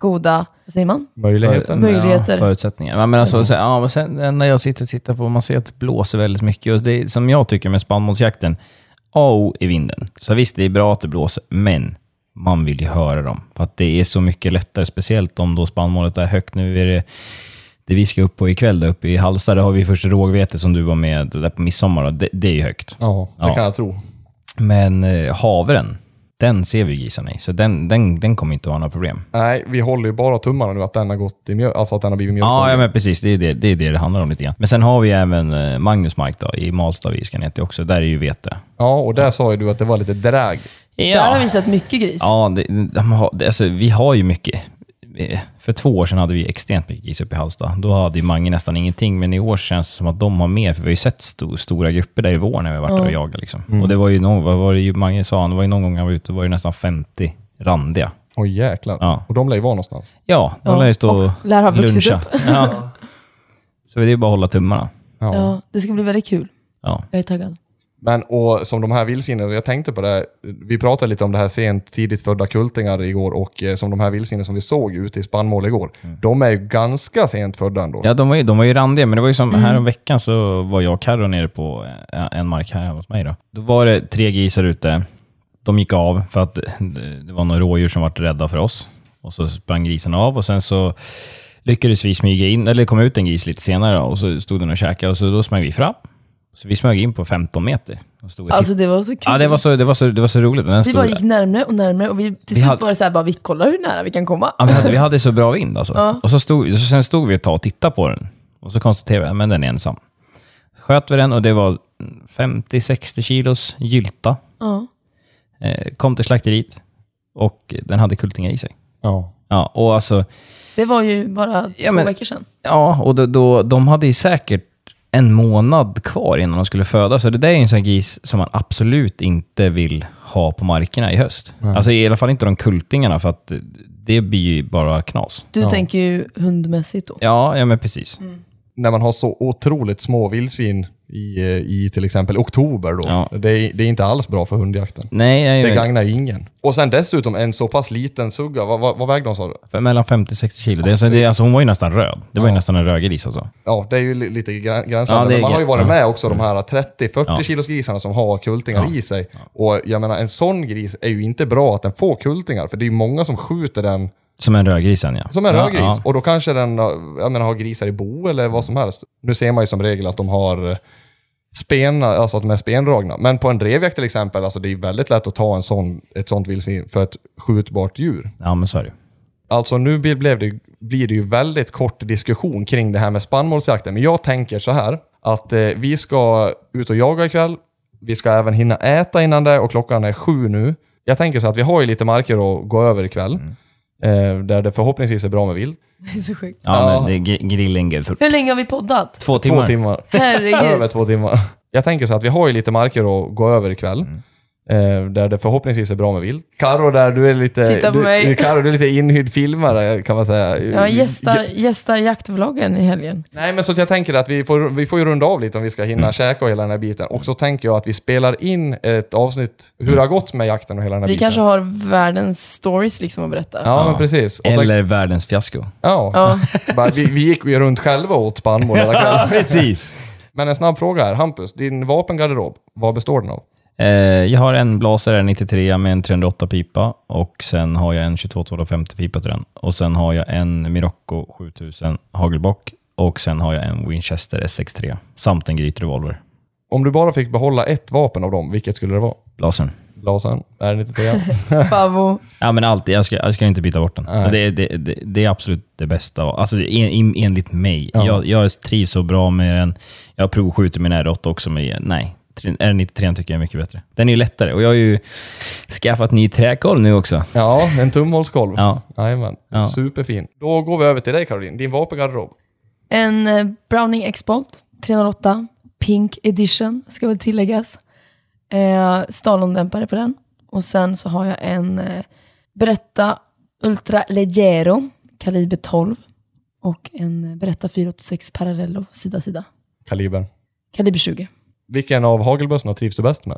goda, vad säger man? Möjligheten. Möjligheter. Ja, förutsättningar. Men, men alltså, så, ja, men sen när jag sitter och tittar på, man ser att det blåser väldigt mycket. Och det, som jag tycker med spannmålsjakten, A och O i vinden. Så visst, det är bra att det blåser, men man vill ju höra dem. För att det är så mycket lättare, speciellt om då spannmålet är högt. Nu är det det vi ska upp på ikväll, där uppe i Halsta, där har vi först rågvete som du var med där på midsommar. då. Det, det är ju högt. Ja, det Ja. kan jag tro. Men eh, havren, den ser vi grisarna i. Så den, den, den kommer inte att ha några problem. Nej, vi håller ju bara tummarna nu att den har gått i mjöl, alltså att den har blivit Ja, mjölkkolv. ja, men precis. Det är det, det är det det handlar om lite grann. Men sen har vi även eh, Magnusmark då, i Malsta vid Skanete också. Där är ju vete. Ja, och där sa ju du att det var lite dräg. Där har vi sett mycket gris. Ja, det, de har, det, alltså, vi har ju mycket. För två år sedan hade vi extremt mycket gris uppe i Halsta. Då hade ju Mange nästan ingenting, men i år känns det som att de har mer, för vi har ju sett sto, stora grupper där i vår när vi har varit där och jagat. Liksom. Och det var ju någon, vad var det ju Mange sa, det var ju någon gång han var ute, det var ju nästan 50 randiga. Oj jäklar. Ja. Och de lär ju vara någonstans. Ja, de Ja, lär ju stå och lär ha luncha. Ja. Så det är bara att hålla tummarna. Ja. Ja, det ska bli väldigt kul. Ja. Jag är taggad. Men och som de här vildsvinen, jag tänkte på det, vi pratade lite om det här sent, tidigt födda kultingar igår och eh, som de här vildsvinen som vi såg ute i spannmål igår. De är ju ganska sent födda ändå. Ja, de var ju, de var ju randiga, men det var ju som här om veckan så var jag och Carro nere på eh, en mark här hos mig. Då. då var det tre grisar ute. De gick av för att det det var några rådjur som var rädda för oss. Och så sprang grisen av och sen så lyckades vi smyga in, eller kom ut en gris lite senare då, och så stod den och käkade och så då smög vi fram. Så vi smög in på 15 meter. Och stod och Alltså det var så kul. ja, det var så, det var så, det var så roligt. Den vi stod bara där. gick närmare och närmare och vi, till Vi slut hade- var det så här, bara, vi kollar hur nära vi kan komma. Ja, vi, hade, vi hade så bra vind alltså. Ja. Och så stod, så sen stod vi ett tag och tittade på den. Och så konstaterade vi att den är ensam. Sköt vi den och det var 50-60 kilos gylta. Ja. Eh, kom till slakteriet och den hade kultingar i sig. Ja. Ja, och alltså, Det var ju bara Ja, två men- veckor sedan. ja, och då, då, de hade ju säkert en månad kvar innan de skulle föda. Så det där är en sån här gris som man absolut inte vill ha på markerna i höst. Alltså i alla fall inte de kultingarna, för att det blir ju bara knas. Du Ja. tänker ju hundmässigt då. Ja, ja men precis. När man har så otroligt små vildsvin i, eh, i till exempel oktober då. Ja. Det, är, det är inte alls bra för hundjakten. Nej, jag, Det jag, gagnar ju ingen. Och sen dessutom en så pass liten sugga. Vad, vad, vad vägde hon sa du? Mellan 50-60 kilo. Det, alltså, det, är- alltså, hon var ju nästan röd. Det var ju Ja. nästan en rödgris alltså. Ja, det är ju li- lite grän- Ja, gränslandet. det men man har ju varit ja. med också, de här 30-40 Ja. kilos grisarna som har kultingar Ja. i sig. Och jag menar, en sån gris är ju inte bra att den får kultingar. För det är ju många som skjuter den Som en rödgris sen ja. som en ja, rödgris. Ja. Och då kanske den jag menar, har grisar i bo eller vad som helst. Nu ser man ju som regel att de har spena, alltså att de är spendragna. Men på en drevjakt till exempel, alltså det är väldigt lätt att ta en sån, ett sånt vildsvin för ett skjutbart djur. ja, men så är det Alltså nu blir, det, blir det ju väldigt kort diskussion kring det här med spannmålsjakten. Men jag tänker så här, att eh, vi ska ut och jaga ikväll. Vi ska även hinna äta innan det och klockan är sju nu. Jag tänker så att vi har ju lite marker att gå över ikväll. Eh, där det förhoppningsvis är bra med vilt. Det är så sjukt. Ja, Ja. men det är gr- grillen för Hur länge har vi poddat? två timmar. Två timmar. Över Herregud. två timmar. Jag tänker så att vi har ju lite marker att gå över ikväll. Eh, där det förhoppningsvis är bra med vilt. Karo där, du är lite... Titta på du, mig. Karo, du är lite inhyrd filmare kan man säga. Jag gästar, gästar jaktvloggen i helgen. Nej, men så jag tänker att vi får, vi får ju runda av lite om vi ska hinna Mm. käka och hela den här biten. Och så tänker jag att vi spelar in ett avsnitt hur det har gått med jakten och hela den här Vi biten. kanske har världens stories liksom att berätta. Ja, Ja. men precis. Och så, Eller världens fiasko. ja. Ja. Bara, vi, vi gick ju runt själva och åt spannmål hela kvällen. precis. Men en snabb fråga här. Hampus, din vapengarderob, vad består den av? Eh, jag har en Blaser 93 med en 308 pipa och sen har jag en 22-250 pipa till den. Och sen har jag en Mirocco 7000 hagelbock och sen har jag en Winchester S63 samt en Gryt revolver. Om du bara fick behålla ett vapen av dem, vilket skulle det vara? Blasern. Blasen, är 93 Favo. Ja, men alltid. Jag ska, jag ska inte byta bort den. Det, det, det, det är absolut det bästa. Alltså, en, enligt mig. Ja. Jag, jag trivs så bra med den. Jag har provskjutit min R8 också, men nej. R93 tycker jag är mycket bättre. Den är ju lättare och jag har ju skaffat ny träkolv nu också. Ja, en tumhålskolv. Ja. Jajamän, Ja. superfin. Då går vi över till dig Caroline, din vapengarderob. En eh, Browning X-Bolt 308. Pink edition, ska väl tilläggas. Eh, Stalondämpare på den. Och sen så har jag en eh, Beretta Ultra Leggero, kaliber 12. Och en eh, Beretta 486 Parallello, sida sida. Kaliber. Kaliber 20. Vilken av hagelbössorna trivs du bäst med?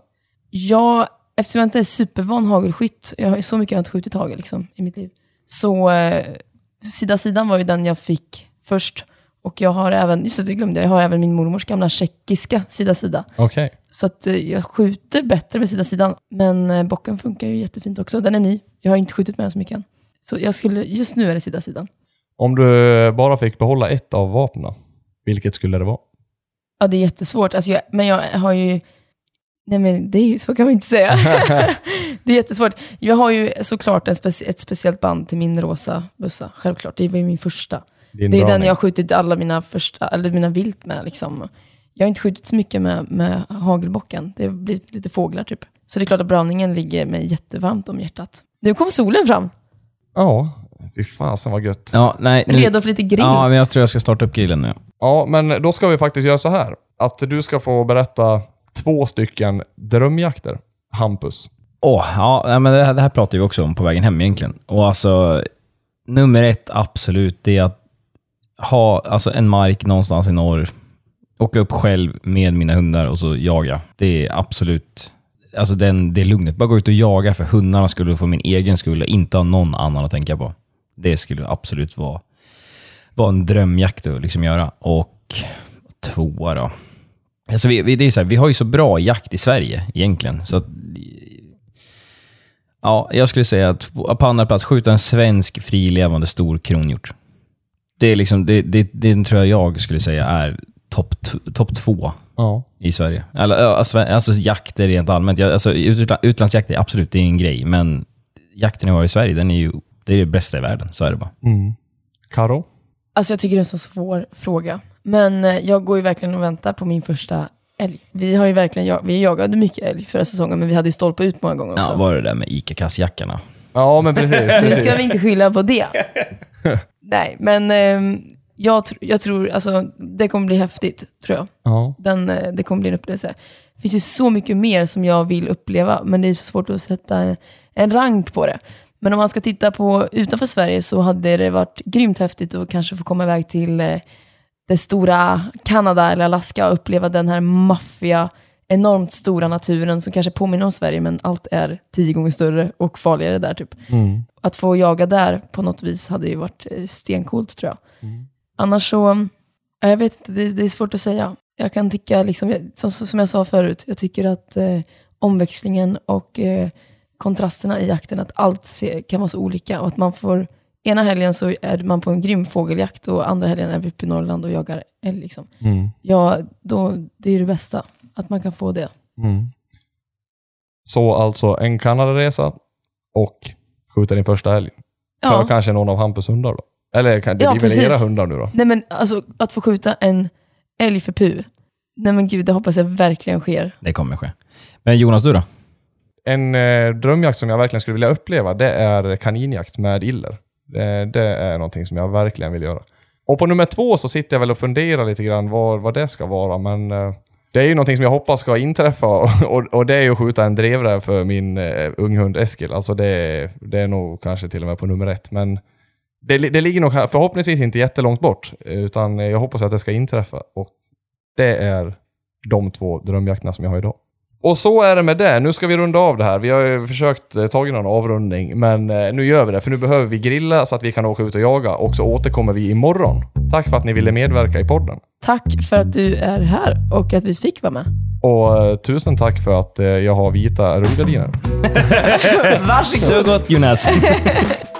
Ja, eftersom jag inte är supervan hagelskytt, jag har så mycket jag har inte skjutit hagel liksom, i mitt liv. Så eh, sida sidan var ju den jag fick först. Och jag har även, just det, det glömde jag, jag har även min mormors gamla tjeckiska sida sida. Okej. Så att eh, jag skjuter bättre med sida sidan. Men eh, bocken funkar ju jättefint också. Den är ny. Jag har inte skjutit med den så mycket än. Så jag skulle, just nu är det sida sidan. Om du bara fick behålla ett av vapnen, vilket skulle det vara? Ja, det är jättesvårt. Alltså jag, men jag har ju... Nej men det är ju, så kan man inte säga. det är jättesvårt. Jag har ju såklart en speci ett speciellt band till min rosa bössa. Självklart, det var ju min första. Din Det är den jag har skjutit alla mina, första, eller mina vilt med. Liksom. Jag har inte skjutit så mycket med, med hagelbocken. Det har blivit lite fåglar typ. Så det är klart att browningen ligger mig jättevarmt om hjärtat. Nu kom solen fram. Ja, fy fasen vad gött. Ja, nej, nu, Redo för lite grill. ja, men jag tror jag ska starta upp grillen nu. Ja, men då ska vi faktiskt göra så här. Att du ska få berätta två stycken drömjakter. Hampus. Åh, ja, men det, här, det här pratar vi också om på vägen hem egentligen. Och alltså, nummer ett absolut, det är att ha alltså, en mark någonstans i norr, åka upp själv med mina hundar och så jaga. Det är absolut, alltså den, det är lugnet. Bara gå ut och jaga för hundarna skulle och för min egen skull och inte ha någon annan att tänka på. Det skulle absolut vara, vara en drömjakt att liksom göra. Och tvåa då. Alltså vi, vi, det är så här, vi har ju så bra jakt i Sverige egentligen. Så att, ja, jag skulle säga att på andra plats, skjuta en svensk frilevande stor kronhjort. Det är liksom, det, det, det tror jag jag skulle säga är topp t- topp två Ja. i Sverige. Alltså, alltså jakter rent allmänt. Jag, alltså, utla- utlandsjakt är absolut det är en grej, men jakten vi har i Sverige, den är ju det är det bästa i världen. Så är det bara. Mm. Karo? Alltså jag tycker det är en så svår fråga. Men eh, jag går ju verkligen och väntar på min första älg. Vi har ju verkligen, jag, vi jagade mycket älg förra säsongen, men vi hade ju stolpe ut många gånger också. Ja, var det där med ICA-kassjackarna? Ja, men precis. Nu precis. ska vi inte skylla på det. Nej, men ehm, jag, tr- jag tror, alltså det kommer bli häftigt, tror jag. Ja. Den, eh, det kommer bli en upplevelse. Det finns ju så mycket mer som jag vill uppleva, men det är så svårt att sätta en, en rank på det. Men om man ska titta på utanför Sverige så hade det varit grymt häftigt att kanske få komma iväg till eh, det stora Kanada eller Alaska och uppleva den här maffiga, enormt stora naturen som kanske påminner om Sverige, men allt är tio gånger större och farligare där. Typ. Mm. Att få jaga där på något vis hade ju varit eh, stencoolt tror jag. Annars så, ja, jag vet inte, det, det är svårt att säga. Jag kan tycka, liksom, som, som jag sa förut, jag tycker att eh, omväxlingen och eh, kontrasterna i jakten, att allt se, kan vara så olika och att man får, ena helgen så är man på en grym fågeljakt och andra helgen är vi uppe i Norrland och jagar älg. Liksom. Mm. Ja, då, det är det bästa, att man kan få det. Mm. Så alltså en Kanadaresa och skjuta din första älg. För Ja. kanske någon av Hampus hundar då? Eller kan- det Ja, blir väl precis. era hundar nu då? Nej men alltså, att få skjuta en älg för pu, nej men gud, det hoppas jag verkligen sker. Det kommer ske. Men Jonas, du då? En eh, drömjakt som jag verkligen skulle vilja uppleva, det är kaninjakt med iller. Det, det är någonting som jag verkligen vill göra. Och på nummer två så sitter jag väl och funderar lite grann vad, vad det ska vara, men eh, det är ju någonting som jag hoppas ska inträffa och, och, och det är ju att skjuta en drevräv för min eh, unghund Eskil. Alltså det, det är nog kanske till och med på nummer ett, men det, det ligger nog här- förhoppningsvis inte jättelångt bort, utan jag hoppas att det ska inträffa. Och det är de två drömjakterna som jag har idag. Och så är det med det. Nu ska vi runda av det här. Vi har ju försökt eh, ta någon avrundning, men eh, nu gör vi det. För nu behöver vi grilla så att vi kan åka ut och jaga och så återkommer vi imorgon. Tack för att ni ville medverka i podden. Tack för att du är här och att vi fick vara med. Och eh, tusen tack för att eh, jag har vita rullgardiner. Varsågod. Så gott Jonas!